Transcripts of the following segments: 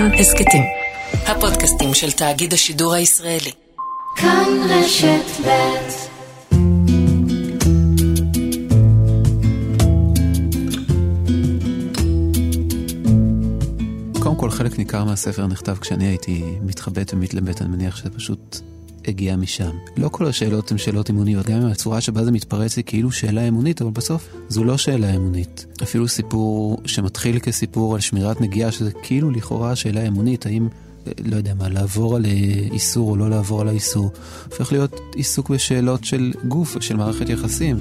כאן הסכתים. הפודקאסטים של תאגיד השידור הישראלי. כאן רשת ב' קודם כל, חלק ניכר מהספר נכתב כשאני הייתי מתחבט ומתלבט, אני מניח שזה פשוט הגיע משם. לא כל השאלות הן שאלות אמוניות, גם אם הצורה שבה זה מתפרץ היא כאילו שאלה אמונית, אבל בסוף זו לא שאלה אמונית. אפילו סיפור שמתחיל כסיפור על שמירת נגיעה, שזה כאילו לכאורה שאלה אמונית, האם, לא יודע מה, לעבור על איסור או לא לעבור על האיסור, הופך להיות עיסוק בשאלות של גוף ושל מערכת יחסים.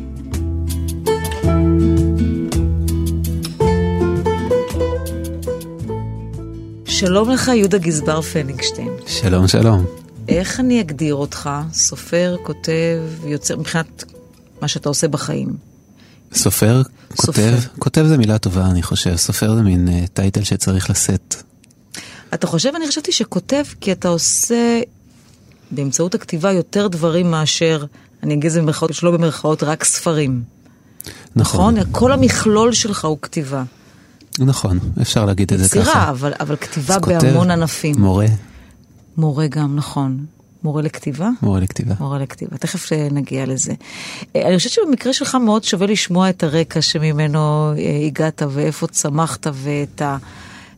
שלום לך, יהודה גזבר פניגשטיין. שלום, שלום. איך אני אגדיר אותך? סופר, כותב, יוצר, מבחינת מה שאתה עושה בחיים. סופר, כותב, סופר. כותב זה מילה טובה, אני חושב. סופר זה מין uh, טייטל שצריך לשאת. אתה חושב, אני חשבתי שכותב כי אתה עושה באמצעות הכתיבה יותר דברים מאשר, אני אגיד את זה במרכאות, שלא במרכאות, רק ספרים. נכון. נכון? כל המכלול שלך הוא כתיבה. נכון, אפשר להגיד את זה ככה. יצירה, אבל, אבל כתיבה אז כותב, בהמון ענפים. מורה, מורה גם, נכון. מורה לכתיבה? מורה לכתיבה. מורה לכתיבה, תכף אה, נגיע לזה. אה, אני חושבת שבמקרה שלך מאוד שווה לשמוע את הרקע שממנו אה, הגעת ואיפה צמחת ואת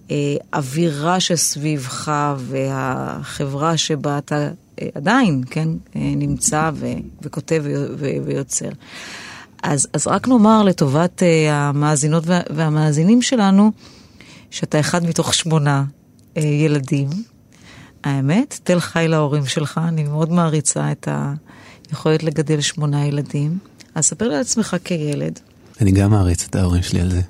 האווירה שסביבך והחברה שבה אתה עדיין, כן, נמצא ו- וכותב ו- ויוצר. אז, אז רק נאמר לטובת המאזינות וה- והמאזינים שלנו, שאתה אחד מתוך שמונה ילדים. האמת, תל חי להורים שלך, אני מאוד מעריצה את היכולת לגדל שמונה ילדים. אז ספר לי על עצמך כילד. אני גם מעריץ את ההורים שלי על זה.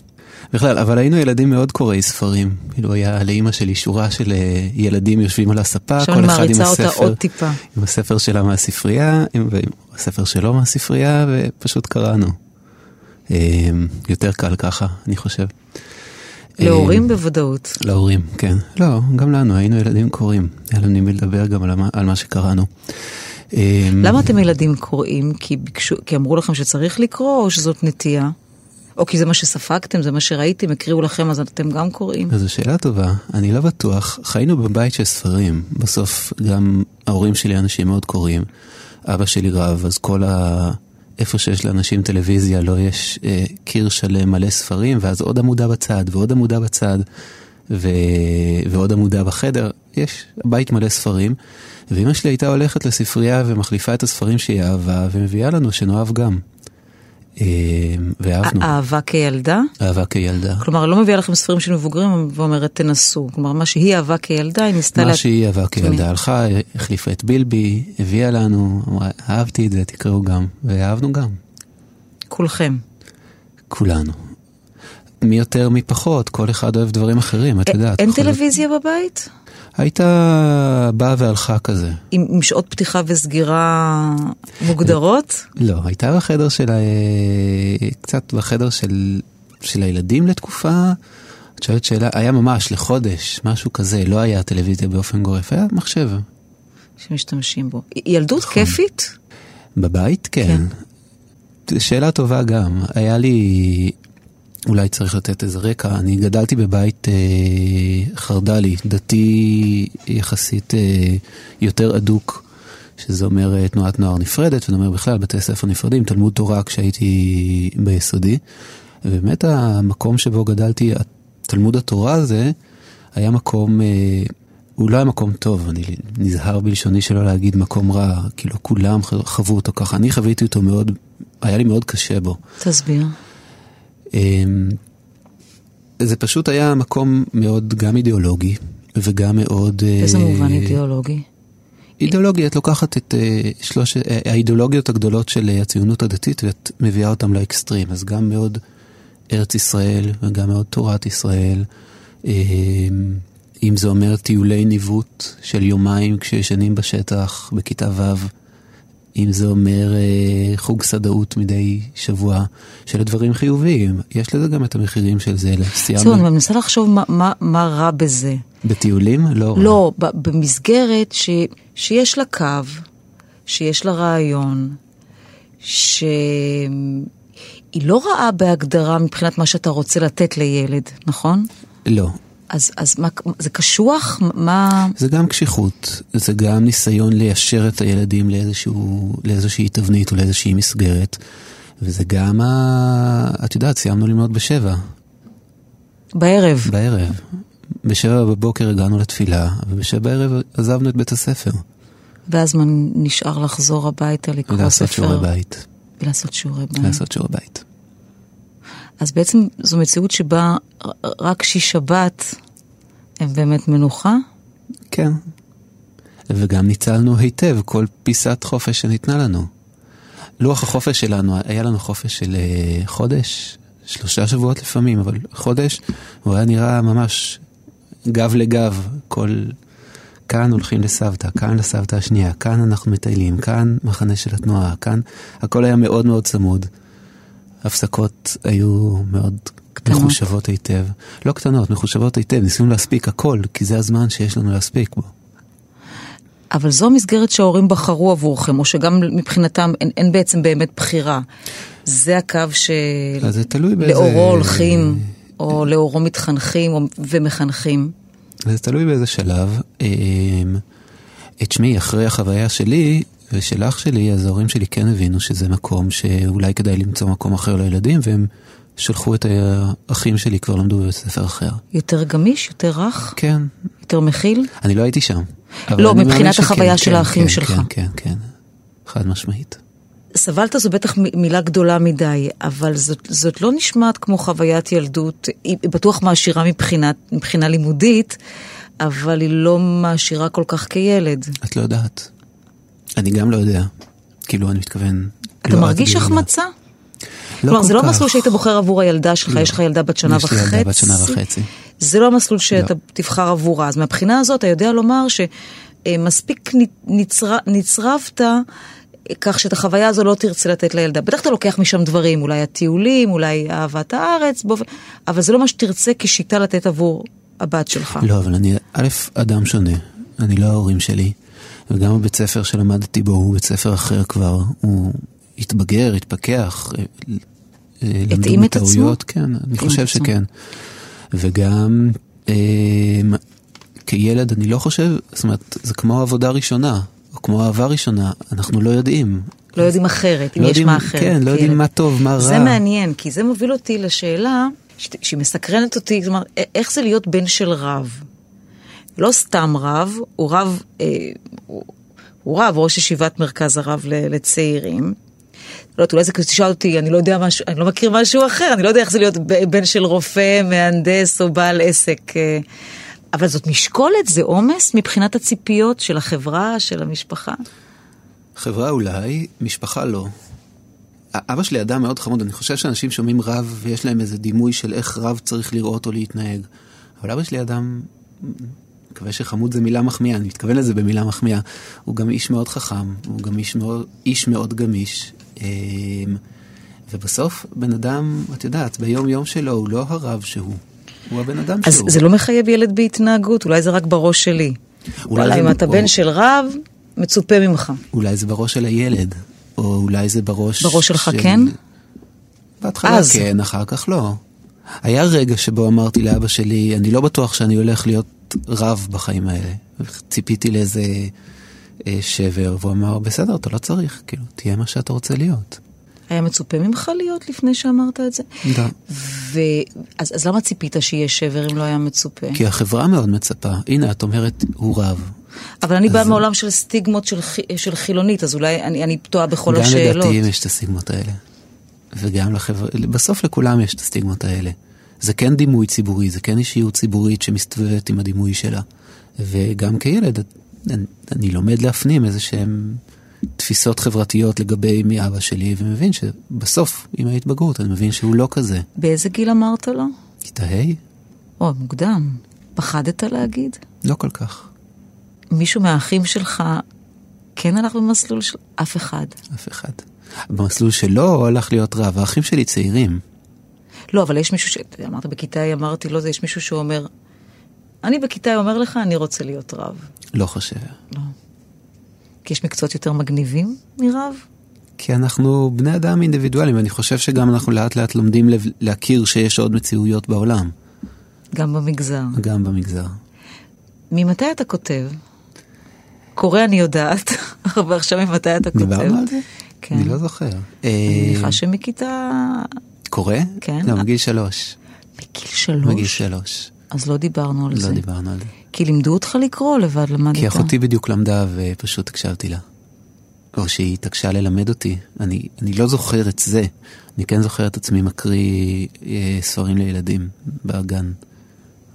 בכלל, אבל היינו ילדים מאוד קוראי ספרים. כאילו היה לאימא שלי שורה של אה, ילדים יושבים על הספה, עכשיו כל אחד עם מעריצה אותה הספר, עוד טיפה. עם הספר שלה מהספרייה, עם, ועם הספר שלו מהספרייה, ופשוט קראנו. אה, יותר קל ככה, אני חושב. להורים בוודאות. להורים, כן. לא, גם לנו, היינו ילדים קוראים. היה לנו עם מי לדבר גם על מה, על מה שקראנו. למה אתם ילדים קוראים? כי, ביקשו, כי אמרו לכם שצריך לקרוא, או שזאת נטייה? או כי זה מה שספגתם, זה מה שראיתם, הקריאו לכם, אז אתם גם קוראים? אז זו שאלה טובה, אני לא בטוח. חיינו בבית של ספרים. בסוף גם ההורים שלי אנשים מאוד קוראים. אבא שלי רב, אז כל ה... איפה שיש לאנשים טלוויזיה, לא יש אה, קיר שלם מלא ספרים, ואז עוד עמודה בצד, ועוד עמודה בצד, ו... ועוד עמודה בחדר. יש בית מלא ספרים, ואמא שלי הייתה הולכת לספרייה ומחליפה את הספרים שהיא אהבה, ומביאה לנו שנאהב גם. אה, ואהבנו. אהבה כילדה? אהבה כילדה. כלומר, לא מביאה לכם ספרים של מבוגרים ואומרת תנסו. כלומר, מה שהיא אהבה כילדה, היא ניסתה... מה שהיא אהבה כילדה הלכה, החליפה את בילבי, הביאה לנו, אמרה, אהבתי את זה, תקראו גם, ואהבנו גם, כולכם. כולנו. מי יותר מי פחות, כל אחד אוהב דברים אחרים, את יודעת. אין. טלוויזיה בבית? הייתה באה והלכה כזה. עם, עם שעות פתיחה וסגירה מוגדרות? לא, הייתה בחדר של ה... קצת בחדר של, של הילדים לתקופה. את שואלת שאלה, היה ממש לחודש, משהו כזה, לא היה טלוויזיה באופן גורף, היה מחשב. שמשתמשים בו. ילדות נכון. כיפית? בבית? כן. שאלה טובה גם. היה לי, אולי צריך לתת איזה רקע, אני גדלתי בבית אה, חרד"לי, דתי יחסית אה, יותר אדוק, שזה אומר אה, תנועת נוער נפרדת, וזה אומר בכלל בתי ספר נפרדים, תלמוד תורה כשהייתי ביסודי. ובאמת המקום שבו גדלתי, תלמוד התורה הזה, היה מקום... אה, הוא לא מקום טוב, אני נזהר בלשוני שלא להגיד מקום רע, כאילו כולם חוו אותו ככה, אני חוויתי אותו מאוד, היה לי מאוד קשה בו. תסביר. אמ, זה פשוט היה מקום מאוד גם אידיאולוגי וגם מאוד... באיזה אה, מובן אידיאולוגי? אידיאולוגי, את לוקחת את אה, שלוש אה, האידיאולוגיות הגדולות של הציונות הדתית ואת מביאה אותן לאקסטרים, אז גם מאוד ארץ ישראל וגם מאוד תורת ישראל. אה, אם זה אומר טיולי ניווט של יומיים כשישנים בשטח בכיתה ו', אם זה אומר אה, חוג סדאות מדי שבוע, של דברים חיוביים. יש לזה גם את המחירים של זה, זהו, סיימנו אני מנסה לחשוב מה- מה- מה רע בזה. בטיולים? לא. רע. לא, ב- במסגרת ש, שיש לה קו, שיש לה רעיון, שהיא לא רעה בהגדרה מבחינת מה שאתה רוצה לתת לילד, נכון? לא. אז, אז מה, זה קשוח? מה... זה גם קשיחות, זה גם ניסיון ליישר את הילדים לאיזשהו, לאיזושהי תבנית או לאיזושהי מסגרת, וזה גם, ה... את יודעת, סיימנו ללמוד בשבע. בערב. בערב. בשבע בבוקר הגענו לתפילה, ובשבע בערב עזבנו את בית הספר. ואז מה נשאר לחזור הביתה, לקרוא ספר. ולעשות שיעורי בית. ולעשות שיעורי בית. לעשות שיעורי בית. אז בעצם זו מציאות שבה רק שיש שבת הם באמת מנוחה? כן. וגם ניצלנו היטב כל פיסת חופש שניתנה לנו. לוח החופש שלנו, היה לנו חופש של אה, חודש, שלושה שבועות לפעמים, אבל חודש, הוא היה נראה ממש גב לגב, כל... כאן הולכים לסבתא, כאן לסבתא השנייה, כאן אנחנו מטיילים, כאן מחנה של התנועה, כאן הכל היה מאוד מאוד צמוד. הפסקות היו מאוד קטנות. מחושבות היטב. לא קטנות, מחושבות היטב, ניסינו להספיק הכל, כי זה הזמן שיש לנו להספיק בו. אבל זו המסגרת שההורים בחרו עבורכם, או שגם מבחינתם אין, אין בעצם באמת בחירה. זה הקו שלאורו באיזה... הולכים, או לאורו מתחנכים ומחנכים. זה תלוי באיזה שלב. אמ, את שמי, אחרי החוויה שלי ושל אח שלי, אז ההורים שלי כן הבינו שזה מקום שאולי כדאי למצוא מקום אחר לילדים, והם שלחו את האחים שלי, כבר למדו בבית ספר אחר. יותר גמיש? יותר רך? כן. יותר מכיל? אני לא הייתי שם. לא, מבחינת החוויה שכן, של האחים כן, שלך. כן, כן, כן, חד משמעית. סבלת זו בטח מילה גדולה מדי, אבל זאת, זאת לא נשמעת כמו חוויית ילדות, היא בטוח מעשירה מבחינה, מבחינה לימודית, אבל היא לא מעשירה כל כך כילד. את לא יודעת. אני גם לא יודע. כאילו, אני מתכוון... אתה לא מרגיש החמצה? לא כלומר, זה לא. מסלול שהיית בוחר עבור הילדה שלך, לא. יש לך ילדה בת שנה יש וחצי. לי ילדה בת שנה וחצי. זה לא המסלול שאתה לא. תבחר עבורה. אז מהבחינה הזאת, אתה יודע לומר שמספיק נצר... נצרבת כך שאת החוויה הזו לא תרצה לתת לילדה. בטח אתה לוקח משם דברים, אולי הטיולים, אולי אהבת הארץ, באופן... אבל זה לא מה שתרצה כשיטה לתת עבור הבת שלך. לא, אבל אני, א', אדם שונה. אני לא ההורים שלי. וגם הבית ספר שלמדתי בו הוא בית ספר אחר כבר. הוא התבגר, התפכח. אה, אה, למדו? מטעויות, כן, אני חושב עצמו. שכן. וגם אה, כילד אני לא חושב, זאת אומרת, זה כמו עבודה ראשונה, או כמו אהבה ראשונה, אנחנו לא יודעים. לא יודעים אחרת, אם לא יש יודעים, מה אחרת. כן, לא יודעים כילד. מה טוב, מה רע. זה מעניין, כי זה מוביל אותי לשאלה שהיא מסקרנת אותי, כלומר, איך זה להיות בן של רב? לא סתם רב, הוא רב, אה, הוא, הוא רב, ראש ישיבת מרכז הרב לצעירים. לא יודעת, אולי זה תשאל אותי, אני לא יודע משהו, אני לא מכיר משהו אחר, אני לא יודע איך זה להיות בן של רופא, מהנדס או בעל עסק. אה, אבל זאת משקולת, זה עומס מבחינת הציפיות של החברה, של המשפחה. חברה אולי, משפחה לא. אבא שלי אדם מאוד חמוד, אני חושב שאנשים שומעים רב ויש להם איזה דימוי של איך רב צריך לראות או להתנהג. אבל אבא שלי אדם, מקווה שחמוד זה מילה מחמיאה, אני מתכוון לזה במילה מחמיאה. הוא גם איש מאוד חכם, הוא גם איש מאוד, איש מאוד גמיש. אמ, ובסוף בן אדם, את יודעת, ביום יום שלו הוא לא הרב שהוא, הוא הבן אדם אז שהוא. זה לא מחייב ילד בהתנהגות, אולי זה רק בראש שלי. אולי זה- אם אתה או- בן של רב, מצופה ממך. אולי זה בראש של הילד, או אולי זה בראש... בראש שלך של... כן? בהתחלה אז. כן, אחר כך לא. היה רגע שבו אמרתי לאבא שלי, אני לא בטוח שאני הולך להיות רב בחיים האלה. ציפיתי לאיזה אה, שבר, והוא אמר, בסדר, אתה לא צריך, כאילו, תהיה מה שאתה רוצה להיות. היה מצופה ממך להיות לפני שאמרת את זה? לא. ו... אז, אז למה ציפית שיהיה שבר אם לא היה מצופה? כי החברה מאוד מצפה. הנה, את אומרת, הוא רב. אבל אני באה אז- מעולם של סטיגמות של, של חילונית, אז אולי אני, אני טועה בכל גם השאלות. לדתיים יש את הסטיגמות האלה. וגם לחברה, בסוף לכולם יש את הסטיגמות האלה. זה כן דימוי ציבורי, זה כן אישיות ציבורית שמסתובבת עם הדימוי שלה. וגם כילד, אני, אני לומד להפנים איזה שהם תפיסות חברתיות לגבי מי אבא שלי, ומבין שבסוף, עם ההתבגרות, אני מבין שהוא לא כזה. באיזה גיל אמרת לו? כיתה ה'? או, מוקדם. פחדת להגיד? לא כל כך. מישהו מהאחים שלך כן הלך במסלול של אף אחד. אף אחד. במסלול שלו הלך להיות רב. האחים שלי צעירים. לא, אבל יש מישהו ש... אמרת בכיתה ה', אמרתי, לא, זה יש מישהו שאומר, אני בכיתה אומר לך, אני רוצה להיות רב. לא חושב. לא. כי יש מקצועות יותר מגניבים מרב? כי אנחנו בני אדם אינדיבידואלים, ואני חושב שגם אנחנו לאט לאט לומדים להכיר שיש עוד מציאויות בעולם. גם במגזר. גם במגזר. ממתי אתה כותב? קורא אני יודעת, אבל עכשיו ממתי אתה כותב? דיברנו על זה? כן. אני לא זוכר. אני אה, מניחה שמכיתה... קורא? כן. לא, מגיל שלוש. בגיל שלוש? מגיל שלוש. אז לא דיברנו על לא זה. דיברנו על זה. כי לימדו אותך לקרוא לבד, למדת. כי אחותי בדיוק למדה ופשוט הקשבתי לה. או שהיא התעקשה ללמד אותי. אני, אני לא זוכר את זה. אני כן זוכר את עצמי מקריא אה, ספרים לילדים בגן.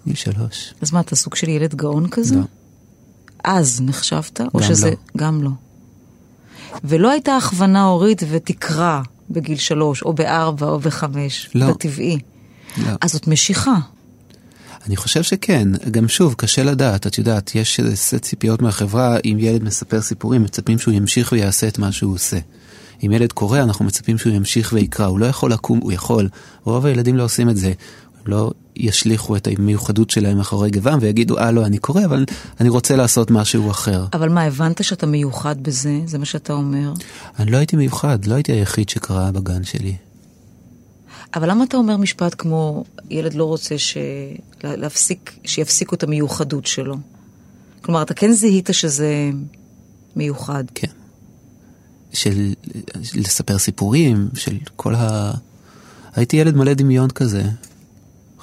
גיל שלוש. אז מה, אתה סוג של ילד גאון כזה? לא. אז נחשבת? או גם שזה... לא. גם לא. ולא הייתה הכוונה הורית ותקרא בגיל שלוש, או בארבע, או בחמש. לא. בטבעי. לא. אז זאת משיכה. אני חושב שכן, גם שוב, קשה לדעת, את יודעת, יש איזה סט ציפיות מהחברה, אם ילד מספר סיפורים, מצפים שהוא ימשיך ויעשה את מה שהוא עושה. אם ילד קורא, אנחנו מצפים שהוא ימשיך ויקרא, הוא לא יכול לקום, הוא יכול, רוב הילדים לא עושים את זה, הם לא ישליכו את המיוחדות שלהם מאחורי גבם ויגידו, אה לא, אני קורא, אבל אני רוצה לעשות משהו אחר. אבל מה, הבנת שאתה מיוחד בזה? זה מה שאתה אומר? אני לא הייתי מיוחד, לא הייתי היחיד שקרא בגן שלי. אבל למה אתה אומר משפט כמו, ילד לא רוצה ש... להפסיק, שיפסיקו את המיוחדות שלו? כלומר, אתה כן זיהית שזה מיוחד. כן. של לספר סיפורים, של כל ה... הייתי ילד מלא דמיון כזה.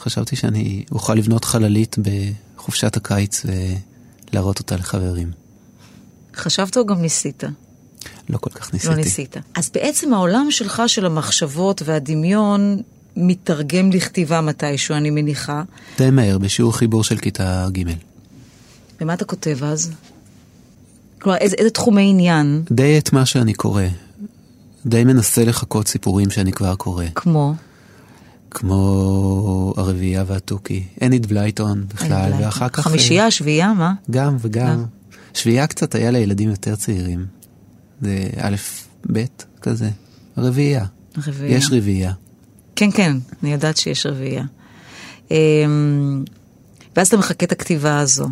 חשבתי שאני אוכל לבנות חללית בחופשת הקיץ ולהראות אותה לחברים. חשבת או גם ניסית? לא כל כך ניסיתי. לא ניסית. אז בעצם העולם שלך, של המחשבות והדמיון, מתרגם לכתיבה מתישהו, אני מניחה. די מהר, בשיעור חיבור של כיתה ג'. ומה אתה כותב אז? כלומר, איזה, איזה תחומי עניין? די את מה שאני קורא. די מנסה לחקות סיפורים שאני כבר קורא. כמו? כמו הרביעייה והתוכי. אנית בלייטון בכלל, ואחר כך... חמישייה, שביעייה, מה? גם וגם. גם. שביעייה קצת היה לילדים יותר צעירים. זה א', ב', כזה. רביעייה. רביעייה. יש רביעייה. כן, כן, אני יודעת שיש רביעייה. אמ, ואז אתה מחכה את הכתיבה הזו.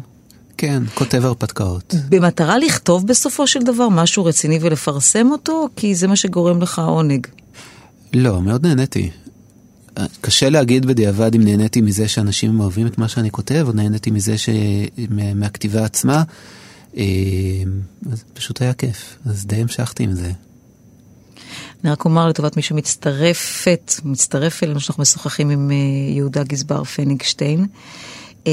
כן, כותב הרפתקאות. במטרה לכתוב בסופו של דבר משהו רציני ולפרסם אותו, כי זה מה שגורם לך עונג. לא, מאוד נהניתי. קשה להגיד בדיעבד אם נהניתי מזה שאנשים אוהבים את מה שאני כותב, או נהניתי מזה ש... מה- מהכתיבה עצמה. אה, אז פשוט היה כיף, אז די המשכתי עם זה. אני רק אומר לטובת מי שמצטרפת, מצטרף אלינו שאנחנו משוחחים עם אה, יהודה גזבר פניגשטיין. אה,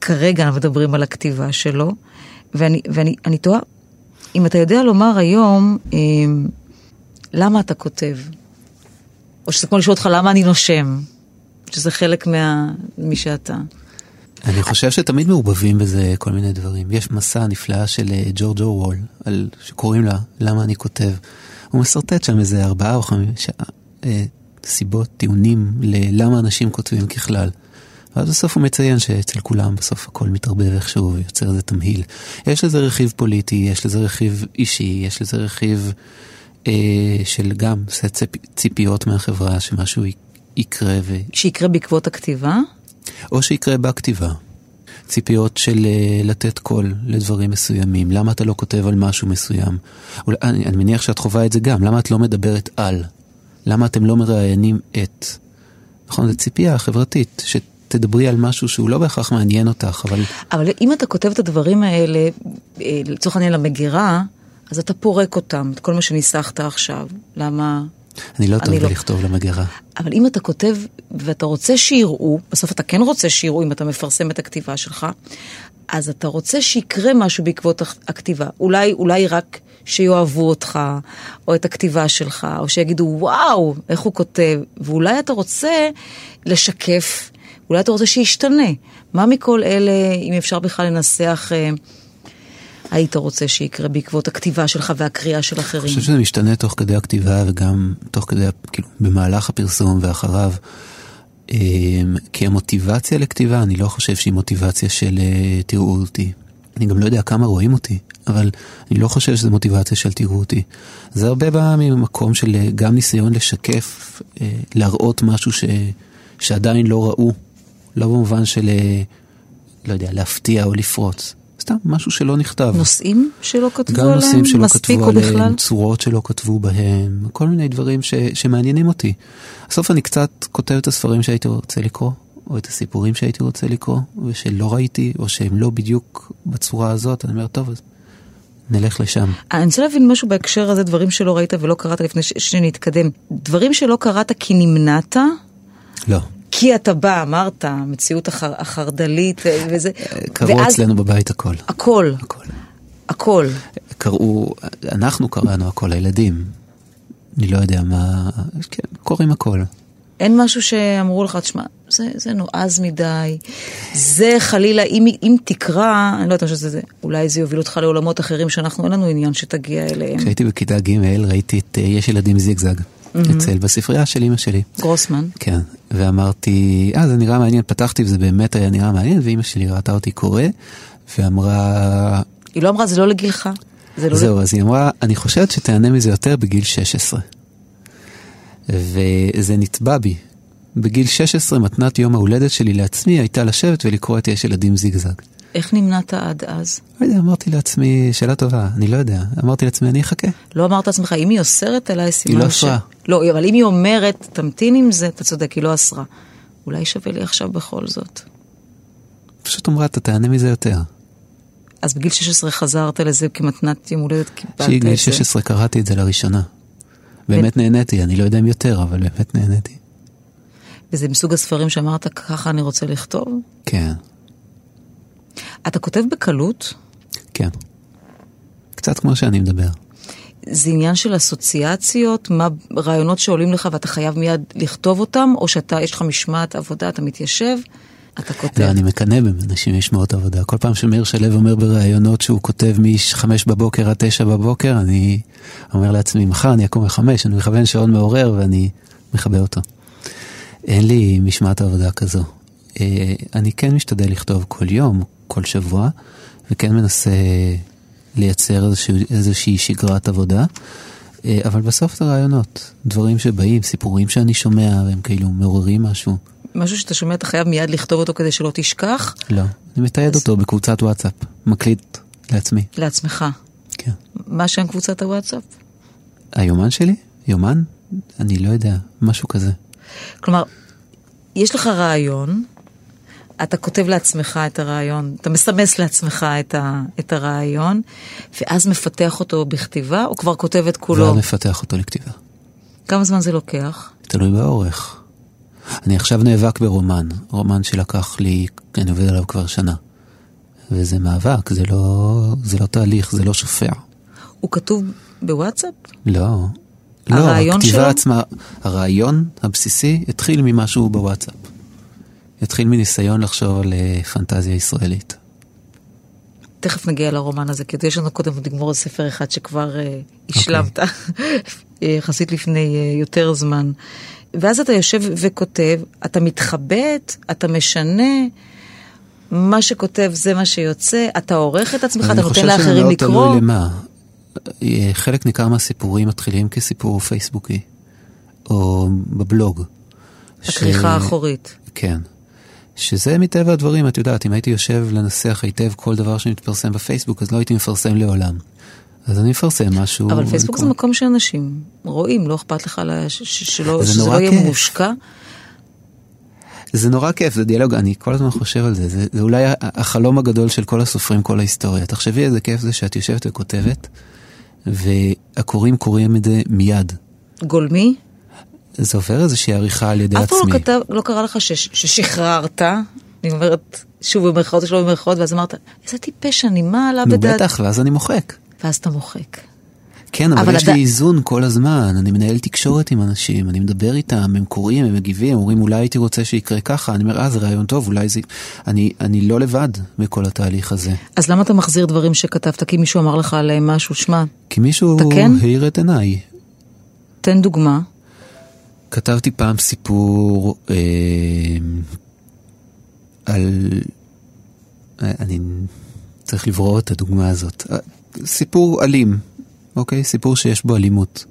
כרגע אנחנו מדברים על הכתיבה שלו, ואני, ואני אני תוהה, אם אתה יודע לומר היום, למה אתה כותב? או שזה כמו לשאול אותך למה אני נושם, שזה חלק מה... מי שאתה. אני חושב שתמיד מעורבבים בזה כל מיני דברים. יש מסע נפלאה של אה, ג'ורג' אורוול, על- שקוראים לה "למה אני כותב". הוא משרטט שם איזה ארבעה או חמישה אה, סיבות, טיעונים ללמה אנשים כותבים ככלל. ואז בסוף הוא מציין שאצל כולם בסוף הכל מתערבב איכשהו ויוצר איזה תמהיל. יש לזה רכיב פוליטי, יש לזה רכיב אישי, יש לזה רכיב אה, של גם ציפיות מהחברה שמשהו יקרה ו... שיקרה בעקבות הכתיבה? או שיקרה בכתיבה. ציפיות של אה, לתת קול לדברים מסוימים. למה אתה לא כותב על משהו מסוים? אולי, אני, אני מניח שאת חווה את זה גם. למה את לא מדברת על? למה אתם לא מראיינים את? נכון, זו ציפייה חברתית, שתדברי על משהו שהוא לא בהכרח מעניין אותך, אבל אבל אם אתה כותב את הדברים האלה, אה, לצורך העניין למגירה, אז אתה פורק אותם, את כל מה שניסחת עכשיו. למה? אני לא טוב לא. בלכתוב למגירה. אבל אם אתה כותב ואתה רוצה שיראו, בסוף אתה כן רוצה שיראו אם אתה מפרסם את הכתיבה שלך, אז אתה רוצה שיקרה משהו בעקבות הכ- הכתיבה. אולי, אולי רק שיאהבו אותך, או את הכתיבה שלך, או שיגידו, וואו, איך הוא כותב, ואולי אתה רוצה לשקף, אולי אתה רוצה שישתנה. מה מכל אלה, אם אפשר בכלל לנסח, אה, היית רוצה שיקרה בעקבות הכתיבה שלך והקריאה של אחרים? אני חושב שזה משתנה תוך כדי הכתיבה וגם תוך כדי, כאילו, במהלך הפרסום ואחריו. אמ, כי המוטיבציה לכתיבה, אני לא חושב שהיא מוטיבציה של אה, תראו אותי. אני גם לא יודע כמה רואים אותי, אבל אני לא חושב שזו מוטיבציה של תראו אותי. זה הרבה בא ממקום של אה, גם ניסיון לשקף, אה, להראות משהו ש, שעדיין לא ראו. לא במובן של, לא יודע, להפתיע או לפרוץ. סתם משהו שלא נכתב. נושאים שלא כתבו גם עליהם? נושאים שלא כתבו עליהם, בכלל? צורות שלא כתבו בהם, כל מיני דברים ש, שמעניינים אותי. בסוף אני קצת כותב את הספרים שהייתי רוצה לקרוא, או את הסיפורים שהייתי רוצה לקרוא, ושלא ראיתי, או שהם לא בדיוק בצורה הזאת, אני אומר, טוב, אז נלך לשם. אני רוצה להבין משהו בהקשר הזה, דברים שלא ראית ולא קראת לפני ש- שנתקדם. דברים שלא קראת כי נמנעת, לא. כי אתה בא, אמרת, המציאות החר, החרד"לית אה, וזה, קראו אצלנו בבית הכל. הכל, הכל. הכל. קראו, אנחנו קראנו הכל, הילדים. אני לא יודע מה, כן, קוראים הכל. אין משהו שאמרו לך, תשמע, זה, זה נועז מדי, זה חלילה, אם, אם תקרא, אני לא יודעת מה שזה, זה, אולי זה יוביל אותך לעולמות אחרים שאנחנו, אין לנו עניין שתגיע אליהם. כשהייתי בכיתה ג' ראיתי את אה, יש ילדים זיגזג, אצל, בספרייה של אמא שלי. גרוסמן. כן, ואמרתי, אה, זה נראה מעניין, פתחתי וזה באמת היה נראה מעניין, ואימא שלי ראתה אותי קורא, ואמרה, היא לא אמרה, זה לא לגילך. זה לא זהו, אז היא אמרה, אני חושבת שתהנה מזה יותר בגיל 16. וזה נתבע בי. בגיל 16, מתנת יום ההולדת שלי לעצמי הייתה לשבת ולקרוא את יש ילדים זיגזג. איך נמנעת עד אז? לא יודע, אמרתי לעצמי, שאלה טובה, אני לא יודע. אמרתי לעצמי, אני אחכה. לא אמרת לעצמך, אם היא אוסרת עליי סימן לא ש... אסרה. לא, אבל אם היא אומרת, תמתין עם זה, אתה צודק, היא לא אסרה. אולי שווה לי עכשיו בכל זאת. פשוט אמרה, אתה תהנה מזה יותר. אז בגיל 16 חזרת לזה כמתנת יום הולדת, קיבלת את זה. כשהגיל 16 קראתי את זה לראשונה. באמת נהניתי, אני לא יודע אם יותר, אבל באמת נהניתי. וזה מסוג הספרים שאמרת, ככה אני רוצה לכתוב? כן, אתה כותב בקלות? כן. קצת כמו שאני מדבר. זה עניין של אסוציאציות, מה רעיונות שעולים לך ואתה חייב מיד לכתוב אותם, או שאתה, יש לך משמעת עבודה, אתה מתיישב, אתה כותב. לא, אני מקנא באנשים משמעות עבודה. כל פעם שמאיר שלו אומר בראיונות שהוא כותב מ-5 בבוקר עד 9 בבוקר, אני אומר לעצמי, מחר אני אקום ל-5, אני מכוון שעון מעורר ואני מכבה אותו. אין לי משמעת עבודה כזו. אה, אני כן משתדל לכתוב כל יום, כל שבוע, וכן מנסה לייצר איזשהו, איזושהי שגרת עבודה. אה, אבל בסוף זה רעיונות, דברים שבאים, סיפורים שאני שומע, והם כאילו מעוררים משהו. משהו שאתה שומע, אתה חייב מיד לכתוב אותו כדי שלא תשכח, לא, אני מתעד אותו בקבוצת וואטסאפ, מקליט לעצמי. לעצמך. כן. מה שם קבוצת הוואטסאפ? היומן שלי? יומן? אני לא יודע, משהו כזה. כלומר, יש לך רעיון, אתה כותב לעצמך את הרעיון, אתה מסמס לעצמך את, ה, את הרעיון, ואז מפתח אותו בכתיבה, או כבר כותב את כולו? ואז מפתח אותו לכתיבה. כמה זמן זה לוקח? תלוי באורך. אני עכשיו נאבק ברומן, רומן שלקח לי, אני עובד עליו כבר שנה. וזה מאבק, זה לא, זה לא תהליך, זה לא שופע. הוא כתוב בוואטסאפ? לא. הרעיון לא, הכתיבה שלו? עצמה, הרעיון הבסיסי התחיל ממשהו בוואטסאפ. התחיל מניסיון לחשוב על אה, פנטזיה ישראלית. תכף נגיע לרומן הזה, כי יש לנו קודם לגמור על ספר אחד שכבר אה, השלמת, יחסית לפני אה, יותר זמן. ואז אתה יושב וכותב, אתה מתחבט, אתה משנה, מה שכותב זה מה שיוצא, אתה עורך את עצמך, אתה נותן לאחרים אני חושב שזה לקרוא. מאוד תלוי למה. אה, חלק ניכר מהסיפורים מתחילים כסיפור פייסבוקי, או בבלוג. הכריכה האחורית. כן. שזה מטבע הדברים, את יודעת, אם הייתי יושב לנסח היטב כל דבר שמתפרסם בפייסבוק, אז לא הייתי מפרסם לעולם. אז אני מפרסם משהו... אבל פייסבוק זה מקום שאנשים רואים, לא אכפת לך ש- ש- שלא- זה שזה לא יהיה. מושקע. זה נורא כיף, זה דיאלוג, אני כל הזמן חושב על זה, זה, זה אולי החלום הגדול של כל הסופרים, כל ההיסטוריה. תחשבי איזה כיף זה שאת יושבת וכותבת, והקוראים קוראים את זה מיד. גולמי? זה עובר איזושהי עריכה על ידי אף פעם עצמי. לא כתב, לא קרה לך ש- ששחררת, אני אומרת, שוב במרכאות או שלא במרכאות, ואז אמרת, איזה טיפש אני, מה עלה נו בדעת? בטח, ואז אני מוחק. ואז אתה מוחק. כן, אבל, אבל יש אתה- לי איזון כל הזמן, אני מנהל תקשורת עם אנשים, אני מדבר איתם, הם קוראים, הם מגיבים, אומרים אולי הייתי רוצה שיקרה ככה, אני אומר, אה, זה רעיון טוב, אולי זה... אני, אני לא לבד בכל התהליך הזה. אז למה אתה מחזיר דברים שכתבת? כי מישהו אמר לך עליהם משהו, שמע, כי מישהו אתה כן? את עיניי. תן דוגמה. כתבתי פעם סיפור אה, על... אני צריך לברור את הדוגמה הזאת. סיפור אלים, אוקיי? סיפור שיש בו אלימות.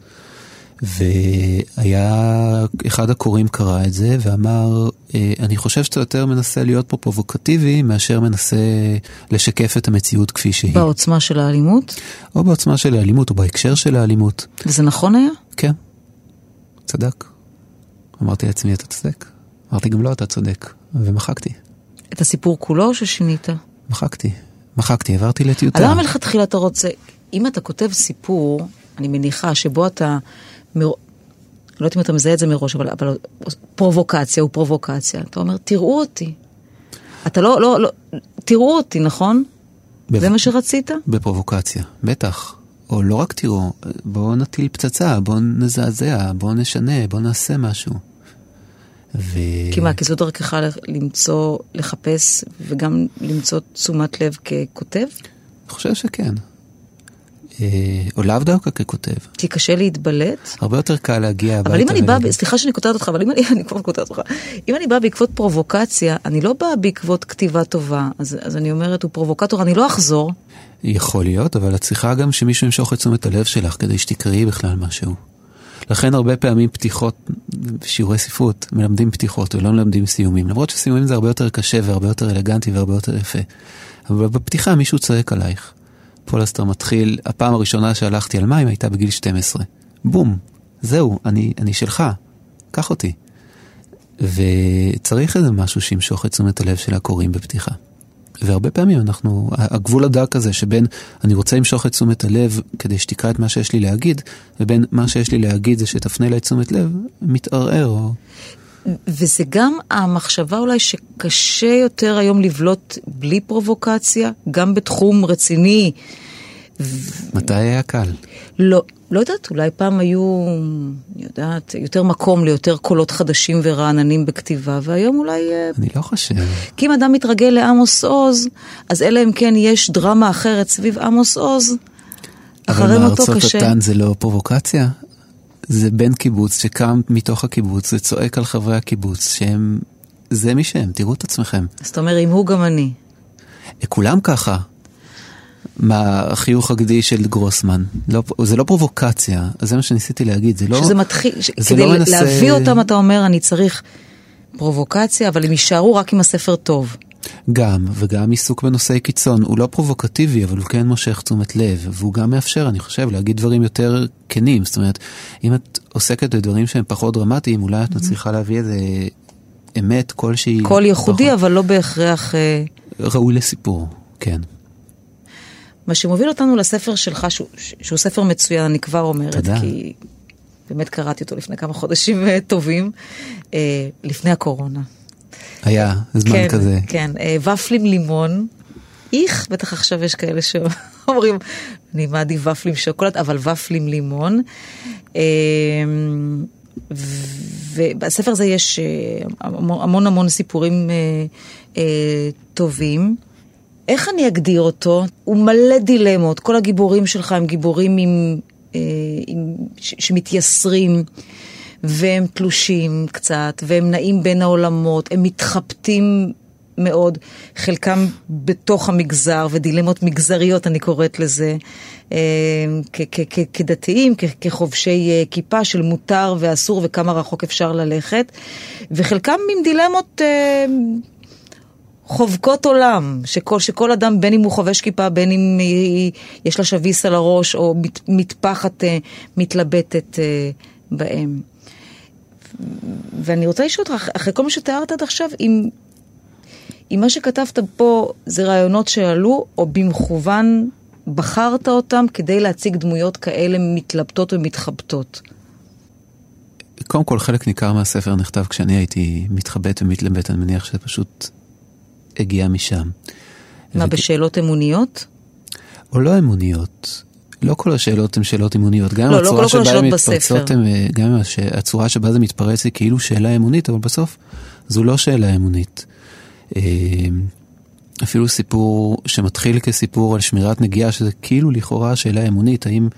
והיה, אחד הקוראים קרא את זה ואמר, אה, אני חושב שאתה יותר מנסה להיות פה פרובוקטיבי מאשר מנסה לשקף את המציאות כפי שהיא. בעוצמה של האלימות, או בעוצמה של האלימות או בהקשר של האלימות. וזה נכון היה? כן, צדק. אמרתי לעצמי, אתה צודק. אמרתי גם לא, אתה צודק. ומחקתי. את הסיפור כולו או ששינית? מחקתי. מחקתי, העברתי לטיוטה. למה מלכתחילה אתה רוצה, אם אתה כותב סיפור, אני מניחה שבו אתה, מר... לא יודעת אם אתה מזהה את זה מראש, אבל, אבל פרובוקציה הוא פרובוקציה. אתה אומר, תראו אותי. אתה לא, לא, לא, תראו אותי, נכון? בב- זה מה שרצית? בפרובוקציה, בטח. או לא רק תראו, בואו נטיל פצצה, בואו נזעזע, בואו נשנה, בואו נעשה משהו. ו... כי מה, כי זו דרכך למצוא, לחפש וגם למצוא תשומת לב ככותב? אני חושב שכן. אה, או לאו דווקא ככותב. כי קשה להתבלט? הרבה יותר קל להגיע הביתה. אבל אם אני באה, סליחה שאני קוטעת אותך, אבל אם אני, אני כבר קוטעת אותך, אם אני באה בעקבות פרובוקציה, אני לא באה בעקבות כתיבה טובה, אז, אז אני אומרת, הוא פרובוקטור, אני לא אחזור. יכול להיות, אבל את צריכה גם שמישהו ימשוך את תשומת הלב שלך כדי שתקראי בכלל משהו. לכן הרבה פעמים פתיחות, שיעורי ספרות, מלמדים פתיחות ולא מלמדים סיומים. למרות שסיומים זה הרבה יותר קשה והרבה יותר אלגנטי והרבה יותר יפה. אבל בפתיחה מישהו צועק עלייך. פוסטר מתחיל, הפעם הראשונה שהלכתי על מים הייתה בגיל 12. בום, זהו, אני, אני שלך, קח אותי. וצריך איזה משהו שימשוך את תשומת הלב של הקוראים בפתיחה. והרבה פעמים אנחנו, הגבול הדק הזה שבין אני רוצה למשוך את תשומת הלב כדי שתקרא את מה שיש לי להגיד, ובין מה שיש לי להגיד זה שתפנה אליי תשומת לב, מתערער. וזה גם המחשבה אולי שקשה יותר היום לבלוט בלי פרובוקציה, גם בתחום רציני. מתי היה קל? לא, לא יודעת, אולי פעם היו, אני יודעת, יותר מקום ליותר קולות חדשים ורעננים בכתיבה, והיום אולי... אה, אני לא חושב. כי אם אדם מתרגל לעמוס עוז, אז אלא אם כן יש דרמה אחרת סביב עמוס עוז, אחרי אבל מותו מארצות קשה. התן זה לא פרובוקציה? זה בן קיבוץ שקם מתוך הקיבוץ וצועק על חברי הקיבוץ שהם, זה מי שהם, תראו את עצמכם. אז אתה אומר, אם הוא גם אני. כולם ככה. מה, החיוך הגדי של גרוסמן. לא, זה לא פרובוקציה, זה מה שניסיתי להגיד, זה לא... שזה מתחיל, ש- זה כדי לא מנסה- להביא אותם, אתה אומר, אני צריך פרובוקציה, אבל הם יישארו רק עם הספר טוב. גם, וגם עיסוק בנושאי קיצון. הוא לא פרובוקטיבי, אבל הוא כן מושך תשומת לב, והוא גם מאפשר, אני חושב, להגיד דברים יותר כנים. זאת אומרת, אם את עוסקת בדברים שהם פחות דרמטיים, אולי את מצליחה להביא איזה אמת כלשהי. קול ייחודי, פחות- אבל לא בהכרח... אה, ראוי לסיפור, כן. מה שמוביל אותנו לספר שלך, שהוא, שהוא ספר מצוין, אני כבר אומרת, תודה. כי באמת קראתי אותו לפני כמה חודשים אה, טובים, אה, לפני הקורונה. היה זמן כן, כזה. כן, אה, ופלים לימון. איך, בטח עכשיו יש כאלה שאומרים, אני מעדיף ופלים שוקולד, אבל ופלים לימון. אה, ובספר הזה יש המון המון, סיפורים טובים. איך אני אגדיר אותו? הוא מלא דילמות, כל הגיבורים שלך הם גיבורים עם, אה, עם, ש, שמתייסרים, והם תלושים קצת, והם נעים בין העולמות, הם מתחבטים מאוד, חלקם בתוך המגזר, ודילמות מגזריות אני קוראת לזה, אה, כדתיים, כחובשי אה, כיפה של מותר ואסור וכמה רחוק אפשר ללכת, וחלקם עם דילמות... חובקות עולם, שכל, שכל אדם, בין אם הוא חובש כיפה, בין אם היא, יש לה שביס על הראש, או מת, מטפחת אה, מתלבטת אה, בהם. ואני רוצה לשאול אותך, אחרי כל מה שתיארת עד עכשיו, אם, אם מה שכתבת פה זה רעיונות שעלו, או במכוון בחרת אותם כדי להציג דמויות כאלה מתלבטות ומתחבטות. קודם כל, חלק ניכר מהספר נכתב כשאני הייתי מתחבט ומתלבט, אני מניח שזה פשוט הגיע משם. מה, ו- בשאלות אמוניות? או לא אמוניות. לא כל השאלות הן שאלות אמוניות. גם לא, לא- הצורה לא כל שבה הן. מתפרצות, הן, אה, גם הצורה שבה זה מתפרץ היא כאילו שאלה אמונית, אבל בסוף זו לא שאלה אמונית. אה, אפילו סיפור שמתחיל כסיפור על שמירת נגיעה, שזה כאילו לכאורה שאלה אמונית, האם,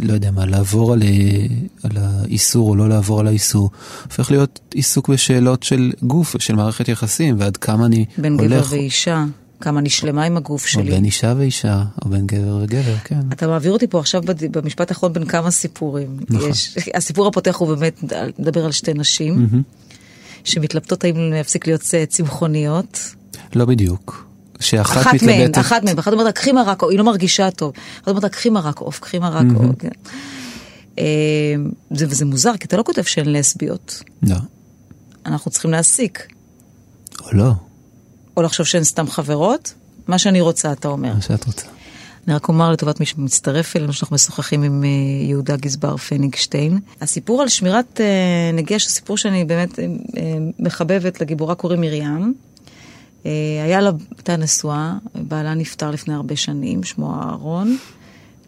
לא יודע מה, לעבור על, אה, על האיסור או לא לעבור על האיסור, הופך להיות עיסוק בשאלות של גוף, של מערכת יחסים, ועד כמה אני בין הולך, גבר ואישה, כמה אני שלמה עם הגוף או שלי. בין אישה ואישה, או בין גבר וגבר, כן. אתה מעביר אותי פה עכשיו בד- במשפט האחרון בין כמה סיפורים. נכון. יש, הסיפור הפותח הוא באמת מדבר על שתי נשים שמתלבטות האם להפסיק להיות צמחוניות. לא בדיוק. שאחת אחת מהן, מתלבטת... אחת מהן, אחת אומרת, קחי מרק, היא לא מרגישה טוב. אחת אומרת, קחי מרק עוף, קחי מרק עוף. אה, זה- וזה מוזר, כי אתה לא כותב שהן לסביות. לא. אנחנו צריכים להסיק. או לא, או לחשוב שהן סתם חברות? מה שאני רוצה, אתה אומר. מה שאת רוצה. אני רק אומר לטובת מי שמצטרף אלינו, שאנחנו משוחחים עם אה, יהודה גזבר פניגשטיין. הסיפור על שמירת אה, נגיע, סיפור שאני באמת מחבבת, לגיבורה קוראים מרים. אה, היה לה, הייתה נשואה, בעלה נפטר לפני הרבה שנים, שמו אהרון,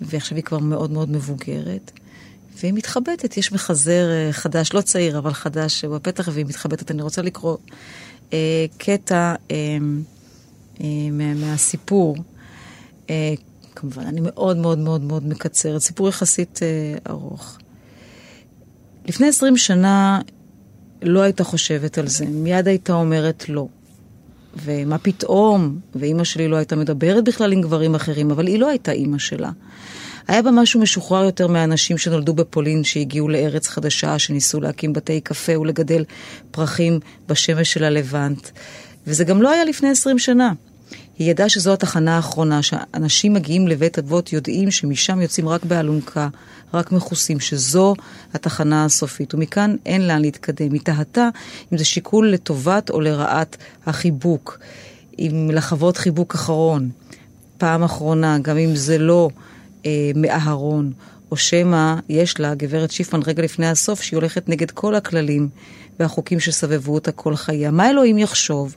ועכשיו היא כבר מאוד מאוד מבוגרת. והיא מתחבטת, יש מחזר אה, חדש, לא צעיר, אבל חדש, בפתח והיא מתחבטת. אני רוצה לקרוא אה, קטע אה, אה, מה, מהסיפור. אה, כמובן, אני מאוד מאוד מאוד מאוד מקצרת, סיפור יחסית אה, ארוך. לפני 20 שנה לא הייתה חושבת על זה, מיד הייתה אומרת לא. ומה פתאום, ואימא שלי לא הייתה מדברת בכלל עם גברים אחרים, אבל היא לא הייתה אימא שלה. היה בה משהו משוחרר יותר מהאנשים שנולדו בפולין, שהגיעו לארץ חדשה, שניסו להקים בתי קפה ולגדל פרחים בשמש של הלבנט. וזה גם לא היה לפני 20 שנה. היא ידעה שזו התחנה האחרונה, שאנשים מגיעים לבית אבות יודעים שמשם יוצאים רק באלונקה, רק מכוסים, שזו התחנה הסופית, ומכאן אין לאן להתקדם. היא תהתה אם זה שיקול לטובת או לרעת החיבוק, אם לחוות חיבוק אחרון, פעם אחרונה, גם אם זה לא אה, מאהרון, או שמא יש לה, גברת שיפמן, רגע לפני הסוף, שהיא הולכת נגד כל הכללים והחוקים שסבבו אותה כל חייה. מה אלוהים יחשוב?